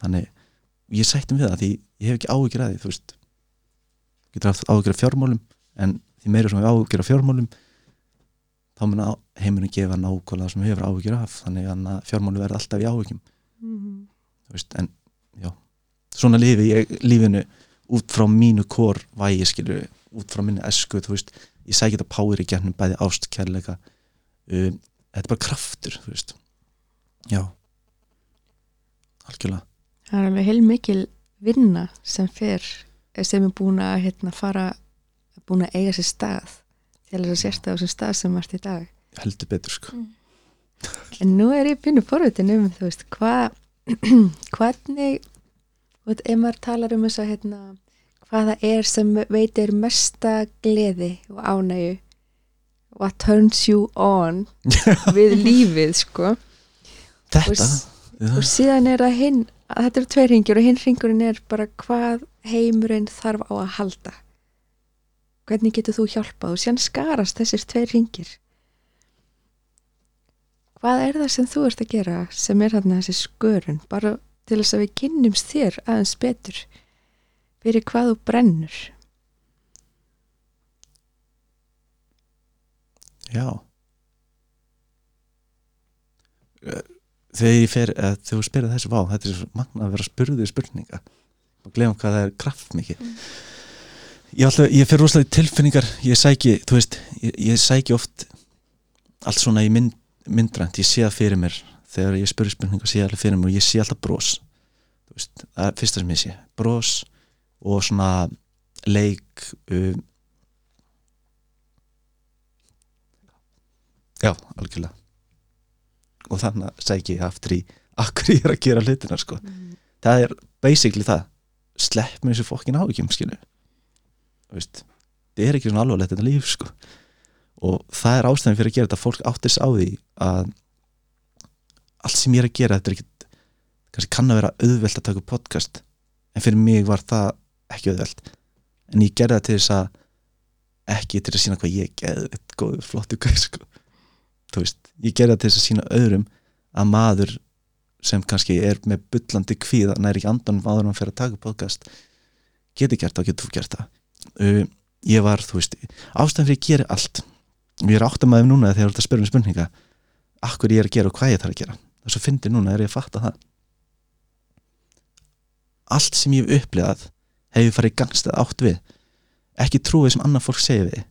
þannig ég sættum við það því ég hef ekki áhyggjur að því þú veist, getur haft áhyggjur af fjármálum en því meira sem við áhyggjur af fjármálum þá mun heimurinn gefa nákvæmlega sem við hefur áhyggjur af. Þannig að fjármálu verða alltaf í áhyggjum. Þú veist, en já. Svona lifi ég lífinu út frá mínu kór vægi skilur út frá minni esku, þú veist ég sækja þetta power í gennum bæði ást, kærleika um, þetta er bara kraftur þú veist, já. Algjörlega. Það er alveg heilmikil vinna sem fer sem er búin að hérna, fara búin að eiga sér stað til þess að sérsta á þessum stað sem varst í dag. Heldur betur sko. En nú er ég pínu forvitin um þú veist, hvað hvernig ef maður talar um þess að hérna, hvað það er sem veitir mesta gleði og ánægu what turns you on? Við lífið sko. Og, þetta, s- já, og síðan er það hinn að þetta eru tveir ringir og hinn ringurinn er bara hvað heimurinn þarf á að halda. Hvernig getur þú hjálpað? Og síðan skarast þessir tveir ringir hvað er það sem þú ert að gera sem er þarna þessi skörun? Bara til þess að við kynnumst þér aðeins betur fyrir hvað þú brennur? Já. Þegar ég fer þegar þú spyrir þessu vá, þetta er magna að vera spurðið spurninga. Og glemum hvað það er kraft mikið ég, alltaf, ég fer rosalega tilfinningar ég sæki, þú veist, ég, ég sæki oft allt svona í mynd, myndrænt. Ég sé það fyrir mér. Þegar ég spurði spurningar, sé alveg fyrir mér og ég sé alltaf bros. Þú veist, það er fyrsta sem ég sé. Bros og svona leik um, já, algjörlega. Og þannig að sæki ég aftur í akkur ég er að gera hlutina sko. það er basically það. Slepp með þessu fokkin áhyggjum skilu veist, það er ekki svona alvarlegt þetta líf sko. og það er ástæðan fyrir að gera þetta. Fólk áttir sig á því að allt sem ég er að gera þetta er ekki kannski kann að vera auðvelt að taka podcast. En fyrir mig var það ekki auðvelt. En ég gerði það til þess að ekki til að sína hvað ég geði góður flottu gæð sko. þú veist, ég gerði það til þess að sína öðrum að maður sem kannski er með bullandi kvíða næri ekki andan en hann fer að taka podcast geti gert það og getur þú gert það. Uh, ég var, þú veist ástæðan fyrir ég geri allt og ég er áttamæðum núna þegar þú ert að spyrja um spurninga akkur ég er að gera og hvað ég þarf að gera. Þess að fyndi núna er ég að fatta það. Allt sem ég hef upplifað hef ég farið í gangstað átt við. Ekki trúið sem annar fólk segir við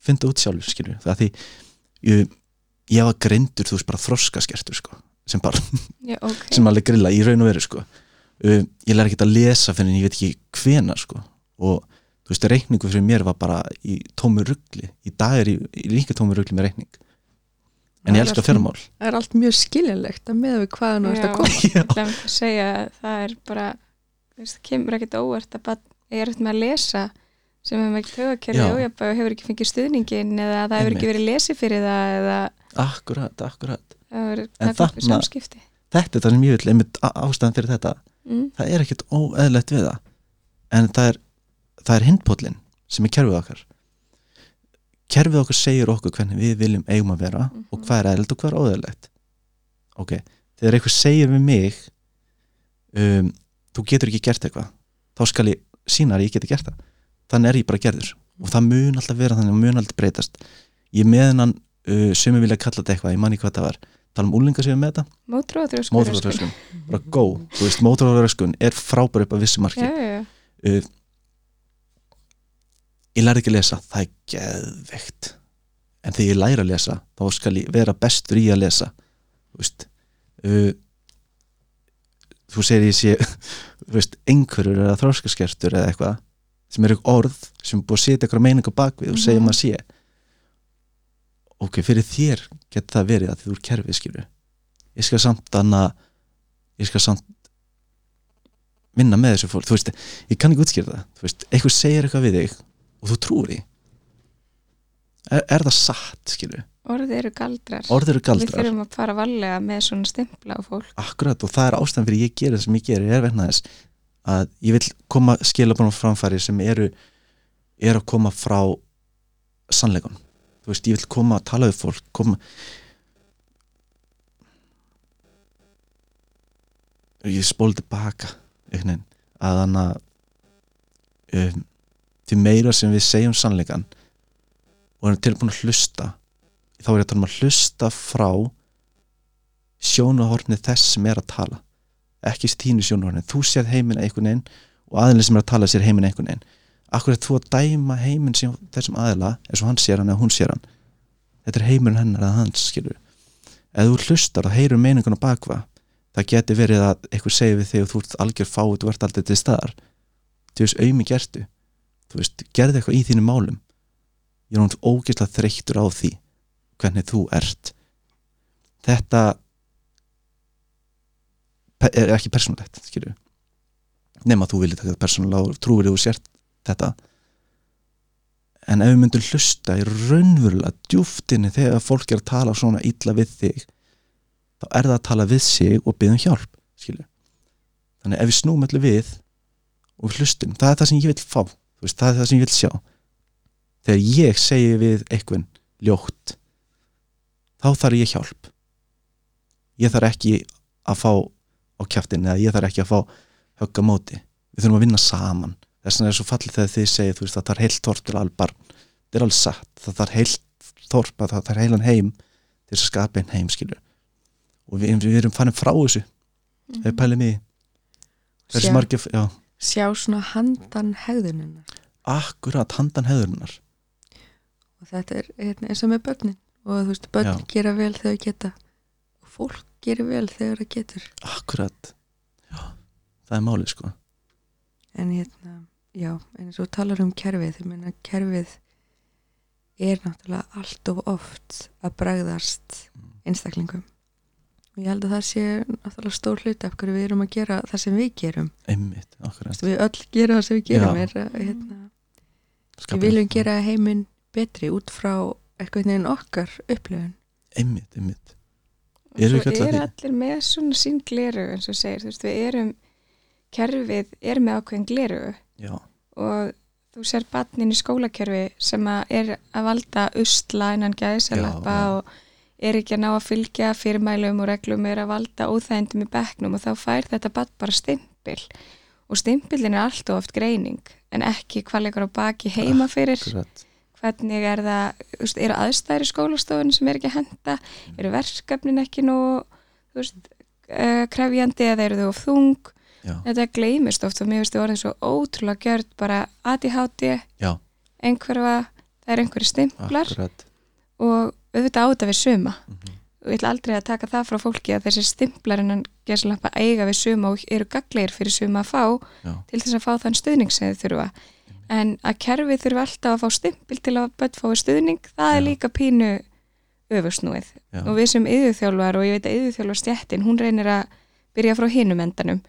fynda út sjálfur skilur það því ég, ég var greindur þú veist bara þroskaskertur sko sem bara Já, ok. sem alveg grilla í raun og veru sko. uh, ég lær ekki að lesa fyrir en ég veit ekki hvena sko. og þú veist, reikningu fyrir mér var bara í tómu ruggli í dag er ég í líka tómu ruggli með reikning. En ég Það elska allt- fjármál. það er allt mjög skiljanlegt að með við hvaðan þú ert að koma. Að að það er bara það kemur ekkert óvart að ég er eftir með að lesa sem hefur Já. ójafn og hefur ekki fengið stuðningin eða það hefur ekki verið lesið fyrir það eða akkurat, akkurat. Það takmarkað þarna- samskipti. þetta er það sem ég vil, einmitt ástæðan fyrir þetta. Mm. það er ekkert óeðlegt við það. En það er, er hindpóllin sem er kerfið okkar. Kerfið okkar segir okkur hvernig við viljum eigum að vera Mhm. og hvað er eðlilegt og hvað er óeðlegt ok, þegar eitthvað segir við mig um, þú getur ekki gert eitthvað þá skal ég sína að ég geti gert það. Þannig er ég bara gerður og það mun alltaf vera þannig og mun alltaf breytast. Ég með hennan uh, ég vilja kalla þetta eitthvað, ég manni hvað það var. Tala um úlinga sem ég er með þetta, mótorhjólröskun bara go, þú veist, mótorhjólröskun er frábær upp að vissu marki. Já, já, já, uh, ég læri ekki að lesa það er geðveikt. En þegar ég læri að lesa þá skal ég vera bestur í að lesa þú veist. Uh, þú segir ég sé veist, einhverjur eða þróskaskertur eða eitthvað sem eru orð sem er búið að setja eitthvað meiningu bakvið og segja Mhm. maður sé. Ok, fyrir þér getur það verið að þú er kerfið skilur ég skal samt anna ég skal samt vinna með þessu fólk, þú veist ég kann ekki útskýra það, þú veist, eitthvað segir eitthvað við þig og þú trúir því er, er það satt skilur, orðið eru galdrar. Orð eru Við galdrar þurfum að fara varlega með svona stimpla á fólk. Akkurat og það er ástæðan fyrir ég gerir það sem ég gerir er vegna þess að ég vil koma skilabunum framfæri sem eru er að koma frá sannleikum þú veist, ég vil koma að tala við fólk koma ég spóli tilbaka einhvern veginn að þannig um, því meira sem við segjum sannleikan og erum tilbúin að hlusta þá er ég að tala um að hlusta frá sjónahorni þess sem er að tala ekki þínu sjónahorni, þú séð heiminn einhvern veginn og aðilin sem er að tala sér heiminn einhvern veginn. Akkur er þú að dæma heiminn þessum aðila eins og hann sér hann eða hún sér hann? Þetta er heimurinn hennar eða hans skilur ef þú hlustar og heyrir meiningun á bakva það geti verið að eitthvað segir við þig og þú ert algjör fáið, þú ert aldrei til staðar. Þú veist, auðmi gertu þú veist, gerði eitthvað í þínu málum ég er hún ógeðslega þreyttur á því hvernig þú ert. Þetta er ekki persónulegt skilju nema þú viljið taka þetta persónulega og trúir þú sért þetta. En ef við myndum hlusta í raunverulega djúftinni þegar fólk er að tala svona illa við þig þá er það að tala við sig og byggðum hjálp skilju þannig ef við snúum allir við og hlustum, það er það sem ég vil fá veist, það er það sem ég vil sjá þegar ég segi við einhvern ljótt þá þarf ég hjálp. Ég þarf ekki að fá á kjaftin eða ég þarf ekki að fá högga móti, við þurfum að vinna saman. Þess vegna er svo fallið þegar þið þú veist, það þarf heilt þorp til albar það er alveg satt, það þarf heilt þorp að það þarf heilan heim til þess að skapa einn heim skilur. Og við, við erum farin frá þessu. Ef við pælum í Sjá. margir, já, sjá svona handan hegðuninnar. Akkurat handan hefðurinnar og þetta er hérna, eins og með börnin. Og þú veist, börn gera vel þegar þau geta. Og fólk gerir vel þegar það getur. Akkurat, já, það er málið sko. En hérna, já, en og talar um kerfið, ég meina kerfið er náttúrulega allt of oft að bregðast einstaklingum. Og ég held að það sé náttúrulega stór hlut af hverju við erum að gera það sem við gerum. Einmitt, akkurat. Við öll gerum það sem við gerum er, hérna, við viljum gera heiminn betri út frá eitthvað neginn okkar upplifun? Einmitt, einmitt. Og svo því? allir með svona sín gleru eins og segir, þú veist, við erum kerfið er með ákveðin gleru já, og þú sér batnin í skólakerfi sem að er að valda usla innan gæðisalappa og er ekki að ná að fylgja fyrirmælum og reglum er að valda óþægindum í bekknum og þá fær þetta bat bara stimpil. Og stimpilin er allt og oft greining en ekki hvað leikur á baki heima fyrir. Akkurat hvernig er það, þú veist, eru aðstæður í skólastofunum sem er ekki að henda eru verkefnin ekki nú þú veist, uh, krefjandi eða eru þau of þung? Já, þetta gleymist oft og mér finnst þið orðin svo ótrúlega gjörð bara já, einhverfa það er einhverju stimplar akkurat. og auðvitað á þetta við suma. Mhm. og ég ætla aldrei að taka það frá fólki að þessi stimplar innan gesalappa eiga við suma og eru gaglegir fyrir suma að fá já, til þess að fá þann stuðning sem þið þurfa en að kerfið þurfa alltaf að fá stimpil til að börn fái stuðning, það er líka pínu öfursnúið já, og við sem yðurþjálfar og ég veit að yðurþjálfar stjættin, hún reynir að byrja frá hinum endanum.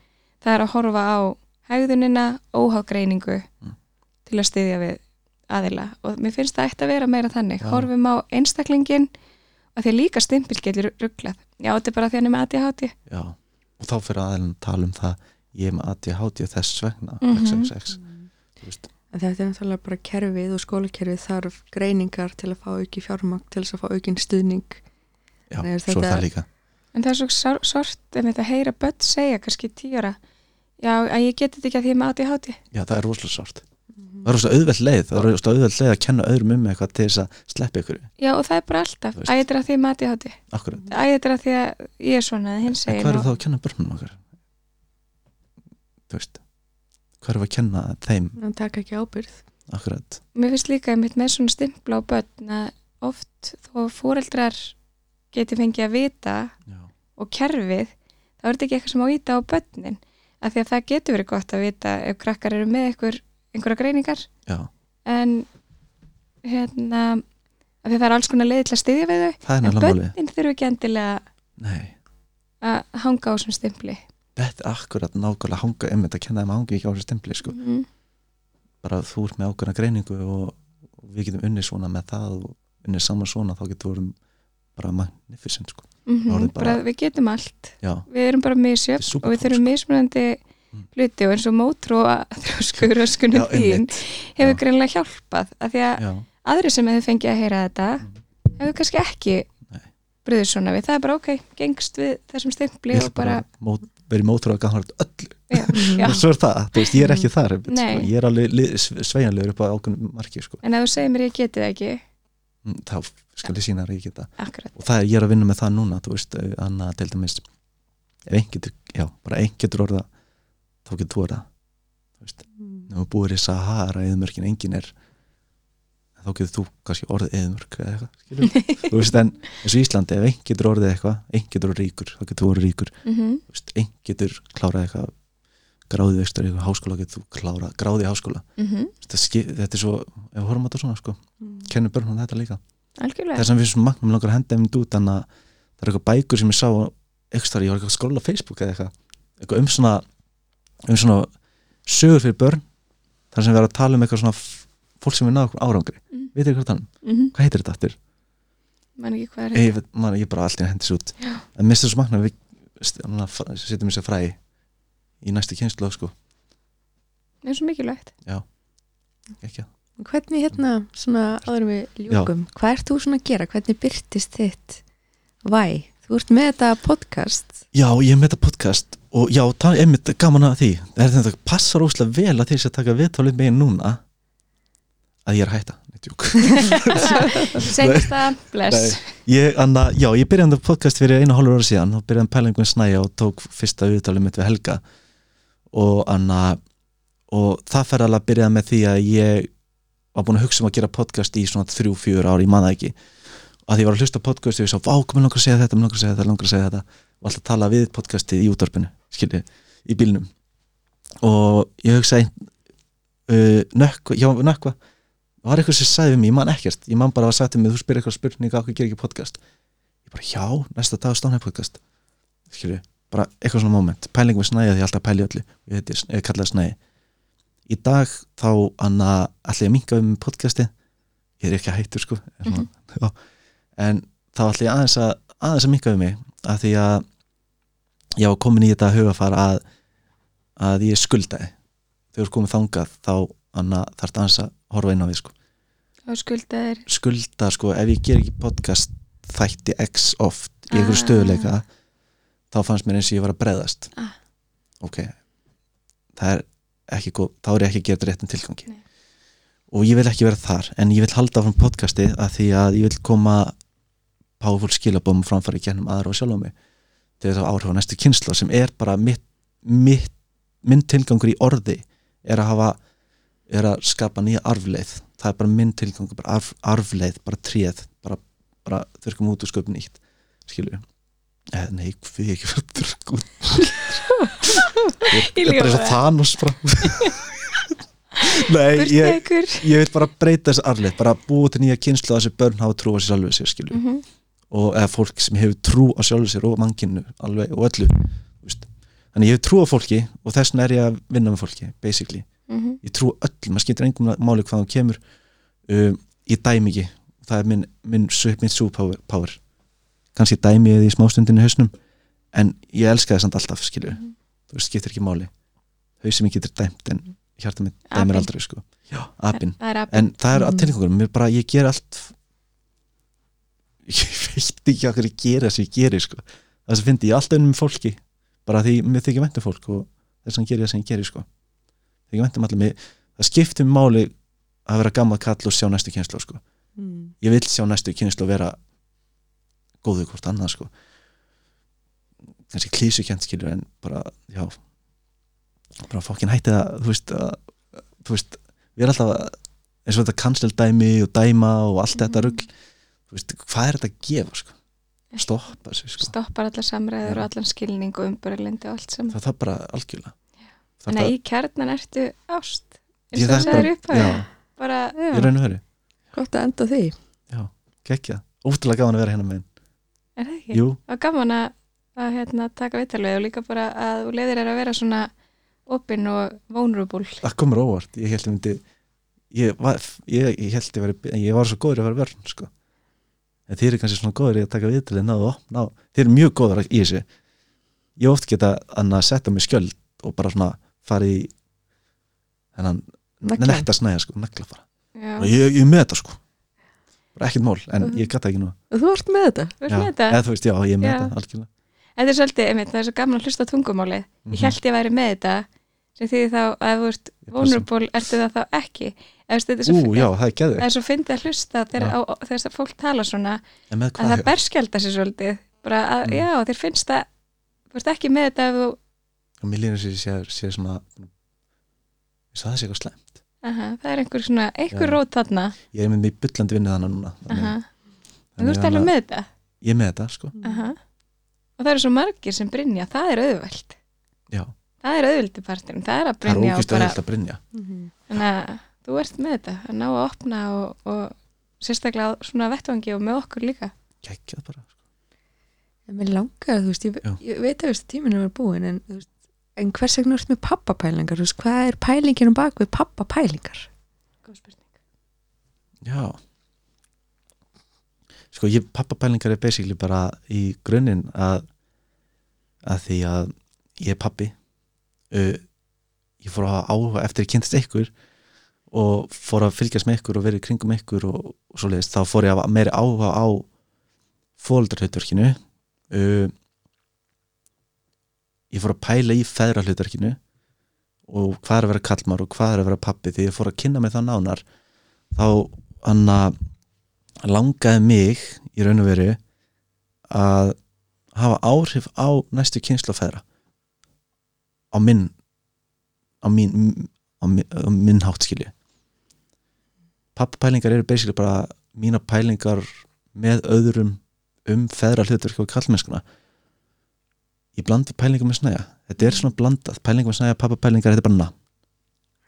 Það er að horfa á hegðunina óhágreiningu Mm. til að styðja við aðila. Og mér finnst það ætti að vera meira þannig. Já. horfum á einstaklingin að því að líka stimpil getur rugglað já, þetta er bara því hann er með ADHD já. Og þá fyrir aðeins að tala um það ég er með ADHD og þess vegna Mhm. XXX, þú veist en þetta er náttúrulega bara kerfið og skólakerfið þarf greiningar til að fá auki fjármagn til þess að fá aukin stuðning. Já, svo er þetta- það líka. En það er svo sort ef þetta heyra börn segja kannski tíara já, að ég geti þetta ekki að því ég er með ADHD já, það er rosalega sárt. Það er rosa auðveld leið það er rosa auðveld leið að kenna öðrum um eitthvað til þess að sleppa ykkur. Já, og það er bara alltaf, æ, þetta er að því að mati hátti akkurat, æ, þetta er að því að ég er svona eða hinn en segir hvað er þá að kenna þeim. Hann taka ekki ábyrð akkurat, Mér finnst líka einmitt með svona stimpla á börn að oft þó fóreldrar geti fengið að vita já, og kerfið, þá er þetta ekki eitthvað sem á íta á börnin, af því að það getur verið gott að vita ef krakkar eru með einhver, einhverja greiningar, já. En hérna af því að það er alls konar leiði til að styðja við þau. Það en börnin þurfu ekki endilega nei, að hanga á þessum stimpli þetta er akkurat nákvæmlega hanga einmitt að kenna þeim að hanga ekki á þessu stempli sko. mm -hmm. bara að þú ert með ákveðna greiningu og, og við getum unnið svona með það og unnið saman svona þá getum við bara magnificent sko. Orðið bara, bara- við getum allt já, við erum bara misjöfn Þetta og við þurfum mismunandi Mm. hluti og eins og mótrú þrjóskur og skunum já, þín hefur greinlega hjálpað af því að já, aðri sem hefur fengið að heyra þetta Mm. hefur kannski ekki bröður svona við, það er bara ok, gengst við þessum stimpli og bara bara, mót, verið mótur að ganga öllu. Já, já. og svo er það, veist, ég er ekki þar sko. Ég er alveg sveigjanlegur upp á ákveðnum marki sko. en ef þú segir mér ég geti það ekki? Mm, þá skal ég sína að ég geta. Akkurat, og það er, ég er að vinna með það núna þú veist, annað til dæmis. Ef einn getur, já, bara einn getur orða þá getur þú orða þú veist, ef þú búir í Sahara eðumörkin, engin er þá getur þú kannski orðið eðumörk eða eitthvað, þú veist, en eins og Íslandi, ef einn getur orðið eitthvað einn getur orðið ríkur, þá getur þú orðið ríkur. Mm -hmm. veist, einn getur klárað eitthvað gráðið vestur í eitthvað háskóla getur þú klárað, gráðið háskóla. Þetta, ski- þetta er svo, ef við horfum á þetta svona sko, kennum börnum þetta líka. Algjörlega. Þess að við sem magnum langar að henda þeim út þannig að það er eitthvað bækur sem ég sá þar, ég var eitthvað að skrolla á Facebook eða eitthvað eitthvað um svona um svona að fólk sem við náðu árangri, Mm. veit þið hvað er mm hvað heitir þetta aftur? man ekki hvað er Ég, veit- man, ég er bara alltaf hendi sér út. Já. en mistur svo magna við setjum þessi fræði í næstu kynslu sko, það er svo mikilvægt. Ekki. Hvernig hérna svona áður en við ljúkum hvað ert þú svona að gera, hvernig byrtist þitt væ, þú ert með þetta podcast. Já, ég er með þetta podcast og já, það er einmitt gaman að því. Það er þetta passar óslega vel að því að taka viðtálið megin núna að ég er að hætta. Það, bless. Ég, anna, já, ég byrjaði þetta podcast fyrir einu hálfur ára síðan. Og byrjaði pælingum snæja og tók fyrsta viðtálið mitt við Helga og, anna, og það fer alveg að byrjaði með því að ég var búin að hugsa um að gera podcast í svona þrjú, fjör ári, ég man það ekki. Og að ég var að hlusta podcast og ég sá, vá, komið langar að segja þetta, langar að segja þetta, langar að segja þetta. Og alltaf tala við podcastið í útvarpinu skilji, í bílnum. Og ég hugsa einn uh, nökkva, já, nökkva var eitthvað sem sagði við mig, ég man ekkert. Ég man bara að sagði mig, þú spyrir eitthvað spurninga okkur gerir ekki podcast? Ég bara, já, næsta dag stánaði podcast. Skilju, bara eitthvað svona moment. Pæling við snæði því ég alltaf pæli öllu. Ég, heiti, ég kallaði snæði í dag þá anna ætla ég að minka um podcasti ég er ekki að hættur sko. Mm -hmm. en þá ætla ég aðeins að aðeins að minka um mig að því að ég var komin í þetta hugafar að að ég skuldaði. Þegar komið þangað þá anna, þarf aðeins að horfa inn á því sko og skuldaðir skulda sko, ef ég ger ekki podcast þætti x oft í einhverju Ah. stöðuleika þá fannst mér eins og ég var að breðast Ah. ok það er ekki góð, þá er ég ekki að gera þetta réttum tilgangi Nei. og ég vil ekki vera þar en ég vil halda frá podcasti að því að ég vil koma powerful skilabóðum framfæri gennum aðra og sjálf á mig til þess að áhrif á næstu kynslu sem er bara mitt, mitt minn tilgangur í orði er að hafa er að skapa nýja arfleið það er bara minn tilgangur, bara arf, arfleið bara tréð, bara, bara þurrkum út og sköpum nýtt, skilju eða nei, við ekki fyrir að þurrkum út. Ég er bara svo bara. Thanos nei, ég, ég vil bara breyta þessi arfleið bara búa til nýja kynslu að þessi börn hafa trú á sér sjálfu sér, skilju mm -hmm. og eða fólk sem hefur trú á sjálfu sér og mannkinu alveg og öllu þú veist. þannig ég hefur trú á fólki og þess vegna er ég að vinna með fólki basically, Mhm. ég trú öll maður skiptir engum máli hvað hún kemur um, ég dæmi ekki, það er minn minn, minn superpower power. kannski dæmi ég því smástundinu hausnum en ég elska það samt alltaf skilju Mhm. þú veist, skiptir ekki máli hausum ég getur dæmt en hjarta Apinn. dæmir aldrei sko. já, apinn það er apinn en það er að Mm. tilhengur mér bara, ég ger allt ég veit ekki hvað ég gera sem ég geri sko. það sem fyndi ég alltaf með fólki bara því mér þykir væntum fólk og þess vegna ger ég það sem ég geri sko. Þykir væntum allir mér, það skiptir mig máli að vera gammal kall og sjá næstu kynslu sko. mm. ég vil sjá næstu kynslu vera góðu hvort annað sko. kannski klísukent skilur en bara, já bara fokkin hætti það þú veist, að, þú veist við erum alltaf eins og þetta cancel dæmi og dæma og allt þetta rugl þú veist, hvað er þetta að gefa sko? stoppa þessu sko. stoppar allar samræður Já. og allan skilning og umbörlendi og allt saman það það bara algjörlega Þannig að í kjarnan ertu ást. Eins og það er segir upp já, bara, ég já, gott að enda því. Gekkja, ótrúlega gaman að vera hérna með er það ekki? jú, og gaman að, að hérna, taka viðtalið og líka bara að þú leiðir er að vera svona opinn og vulnerable. Það komur óvart. Ég held ég myndi ég, var, ég, ég held ég veri, ég var svo góður að vera vörn sko. en þið eru kannski svona góður í að taka viðtalið náðu, op- ná, þið eru mjög góður í þessu. Ég hef oft geta að setja mig skjöld og bara svona fara í þennan netta snæja sko, nagla bara. Já, og ég, ég með þetta sko. Ekkert mál, en Mhm. ég gata ekki nú. Og þú ert með þetta veist með þetta. Eða veist, já, ég er með Já. þetta algjörlega. Þetta er svolítið, einmitt, það er svo gaman að hlusta á tungumálið. Mhm. Ég held ég væri með þetta sem því þá að þú ert vulnerable ertu það þá ekki? Er svo, ú, já, það er er svo fyndið að hlusta þegar, Já. fólk tala svona að það berskjálta sér svolítið. Bara að, Mm. já, þeir finnst það þú ert ekki með þetta ef þú og mér lýnir sér sé, sé svona ég sagði það sé eitthvað slæmt. Aha, það er einhver svona, einhver Já. rót þarna. Ég er með mig bullandi vinnið þannig núna þannig, aha, en þú þannig ert alveg að- með þetta? Ég er með þetta, sko. Aha. og það eru svo margir sem brinja það er auðvelt. Já, það er auðveldi partin, það er að það er brinja og ógist að brinja þannig að þú ert með þetta að ná að opna og, og sérstaklega svona vettvangi og með okkur líka. Geggjað bara sko. en mér langar, þú veist, ég, ég veit að þú tíminn er búin en, þú veist, en hvers vegna ert með pappapælingar? Hvað er pælingin um bak við pappapælingar? Góð spurning. Já. Sko, ég, pappapælingar er basically bara í grunninn að að því að ég er pappi. Uh, ég fór að hafa áhuga eftir ég kynntist ykkur og fór að fylgjast með ykkur og verið kringum ykkur og, og svo leiðist, þá fór ég að hafa meiri áhuga á fóldrahutverkinu uh, ég fór að pæla í feðrahutverkinu og hvað er að vera kallmar og hvað er að vera pappi því ég fór að kynna mig það nánar þá hann að langaði mig í raun og veru að hafa áhrif á næstu kynslu feðra. Á minn á mín á minn, á minn hátt skilju pappapælingar eru basically bara mína pælingar með öðrum um feðra hlutverk og kallmennskuna ég blandi pælingar með snæja. Þetta er svona blandað, pælingar með snæja pappapælingar, þetta er bara nafn.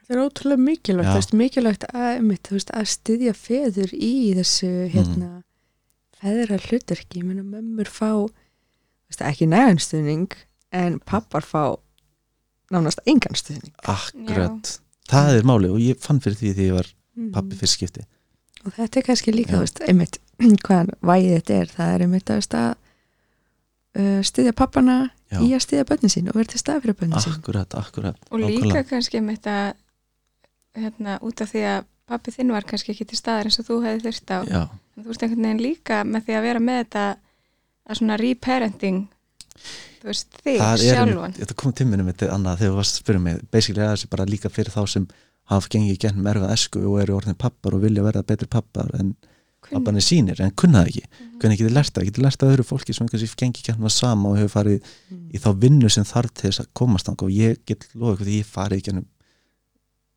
Það er ótrúlega mikilvægt, þú veist, mikilvægt að, þú veist, að styðja feður í þessu, hérna, feðra hlutverki, ég meina mömmur fá, veist, ekki nægan stuðning, en pappar fá nánast engan stuðning. akkurat, það er máli og ég fann fyrir því því ég var Mhm. pappi fyrst skipti. Og þetta er kannski líka, veist, einmitt, hvaðan vægið þetta er, það er einmitt að uh, styðja pappana Já. í að styðja bönnin sín og vera til stað fyrir bönnin sín. akkurat, akkurat og líka nákvæmlega. kannski með þetta hérna, út af því að pappi þinn var kannski ekki til staðar eins og þú hefði þurft á já, þú veist einhvern veginn líka með því að vera með þetta að svona reparenting þú veist þig það er, sjálfan þetta kom tíminu þetta annað þegar þú varst að spyrja mig basically er þessi bara líka fyrir þá sem hafa gengið gennum erfað esku og eru orðin pappar og vilja verða betri pappar en Kunn- papparnir sínir en kunna það ekki. Mhm. hvernig getið lært það, getið lært það öðru fólki sem kannski gengið gennum það sama og hefur farið Mm. í þá vinnu sem þarf til þess að komast og ég get loðið hvað ég farið gennum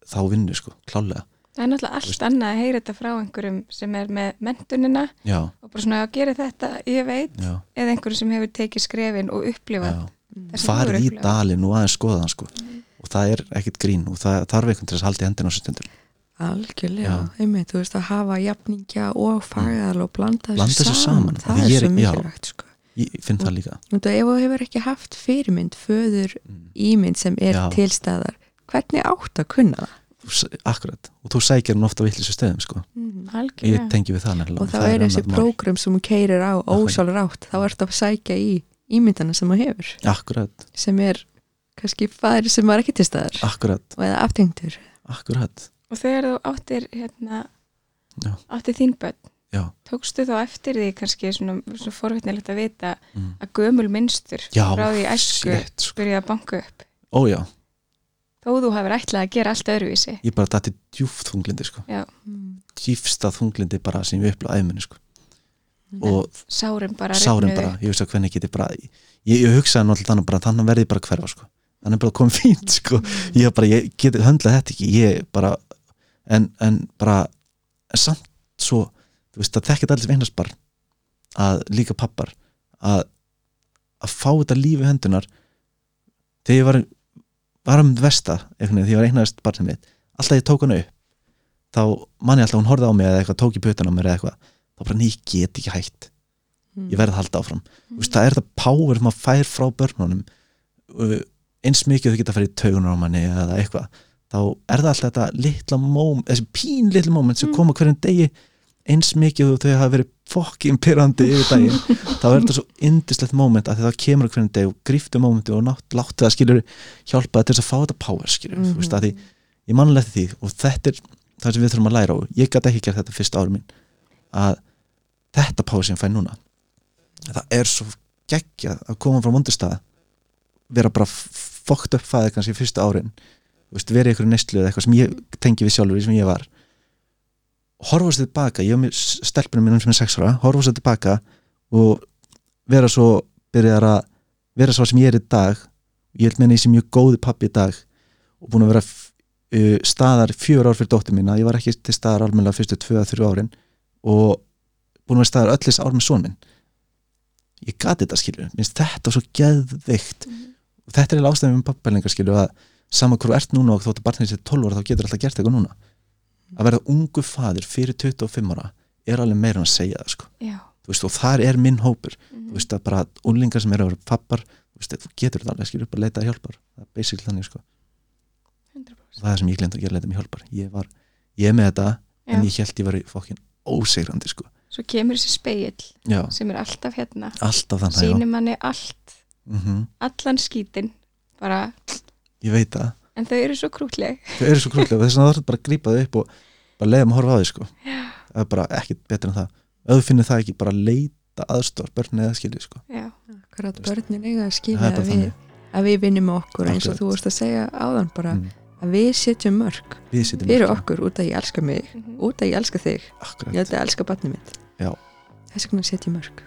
þá vinnu sko, klálega það er náttúrulega allt annað að heyra þetta frá einhverjum sem er með mentunina já, og bara svona að gera þetta, ég veit já, eða einhverjum sem hefur tekið skrefin og sem þú farið í dalinn og aðeins skoða hann sko. Og það er ekkit grín og það þarf einhvern til þess að halda í hendina á stundur Algjörlega, Já. einmitt, þú veist, að hafa jafningja og fagðal og blanda þessu þessu saman, saman. það er ég svo er- já. mikilvægt, sko. ég finn það líka Og ef þú hefur ekki haft fyrirmynd, föður Mm. ímynd sem er Já. til staðar, hvernig átt að kunna það? Akkurat, og þú sækir hann ofta á vittlisu stöðum sko. ég algjörlega tengi við það nefnilega Og þá það er þessi prógram sem hún keirir á ósálur átt, þá ertu að sækja í ímyndana sem hún hefur, akkurat, sem er kannski færi sem var ekki til staðar akkurat, og eða aftengtur. akkurat og þegar þú áttir hérna, áttir þín börn já, tókstu þá eftir því kannski svona, svona forvittnilegt að vita mm. að gömul minnstur já, frá því æsku sko. byrjaði að banka upp ó þó þú hefur ætlað að gera allt öðruvísi ég bara dætti djúft þunglindi sko. Já. djúfsta þunglindi bara sem ég uppla æfminni sko. og sárum bara rifnuðu bara, ég bara ég, ég hugsaði náttúrulega bara þannig verði ég bara hverfa sko. þannig bara komið fínt sko. ég bara, ég geti höndlað þetta ekki ég bara, en, en bara en samt svo þú veist að þekkja allir vinnast bara að líka pappar að, að fá þetta lífi hendunar þegar ég var var um versta, veginn, þegar ég var eignast barnið mitt, alltaf ég tók hana upp þá manni alltaf hún horfði á mig eða eitthvað tók í putan á mér eða eitthvað þá bara, ný, ég get ekki hægt Mm. ég verð að halda áfram mm. veist, það er þetta power sem maður fær frá börnunum uh, eins mikið þau geta að fara í taugunar á manni eða eitthvað þá er það alltaf þetta litla moment þessi pín litla moment sem koma hverjum degi eins mikið og þau hafa verið fokkin pyrrandi yfir daginn þá er þetta svo indislegt moment að það kemur hverjum degi og gríftu momenti og nátt, láttu það skilur hjálpa það til að fá þetta power skilur mm Mhm. veist, að því, ég manlega því og þetta er það sem við þurfum að læra og ég gæti ekki gert þetta fyrst árum mín að þetta power sem ég fæ núna það er svo geggjað að koma frá vondustæða vera bara fókt upp fæði kannski fyrstu árin Þú veist, í einhverju neistlu eða eitthvað sem ég tengi við sjálfur sem ég var. Horfa sér tilbaka, ég hef stelpunum mínum sem er sex ára, horfa sér tilbaka og vera svo að vera svo sem ég er í dag ég held meina ég sem mjög góði pappi í dag og búin að vera uh, staðar fjör ár fyrir dóttir mína, ég var ekki til staðar almennilega fyrstu tvö að þrjú árin og búin að vera staðar öllis ár með son minn. Ég gati þetta skilju, minnst þetta svo geðveikt. Og þetta er eiginlega ástæðum um pappælingar skilju að sama hverju ert núna og þóttu barnið sér 12 ára þá getur alltaf gert eitthvað núna að verða ungu fadir fyrir 25 ára er alveg meira en að segja það sko. Veist, og þar er minn hópur Mhm. þú veist að bara unlingar sem eru að vera pappar þú, veist, þú getur þetta alveg skilju upp að leita hjálpar það er basically þannig sko. 100%. og það er sem ég glemt að gera leita með hjálpar ég, var, ég er með þetta en Já. ég held ég var fokkin ósegrandi sko. svo kemur þessi speill já, sem er alltaf hérna alltaf þannig já. sýnir manni allt, Mm allan skítin bara, ég veit það en þau eru svo krútleg þau eru svo krútlega og þess að það er bara að grípa þau upp og bara leiða maður að horfa á þau sko. það er bara ekkit betur en það ef þú finnir það ekki, bara leita aðstór börn eða skilji sko. já, Akkurat börnin eiga að skilja að við, að við vinnum okkur eins og þú vorst að segja áðan bara mm. að við setjum mörg við fyrir ekki. okkur út að ég elska mig Mhm. út að ég elska þig, ég akkurat, held að elska barnið mitt Já. þess vegna setjum mörg sko.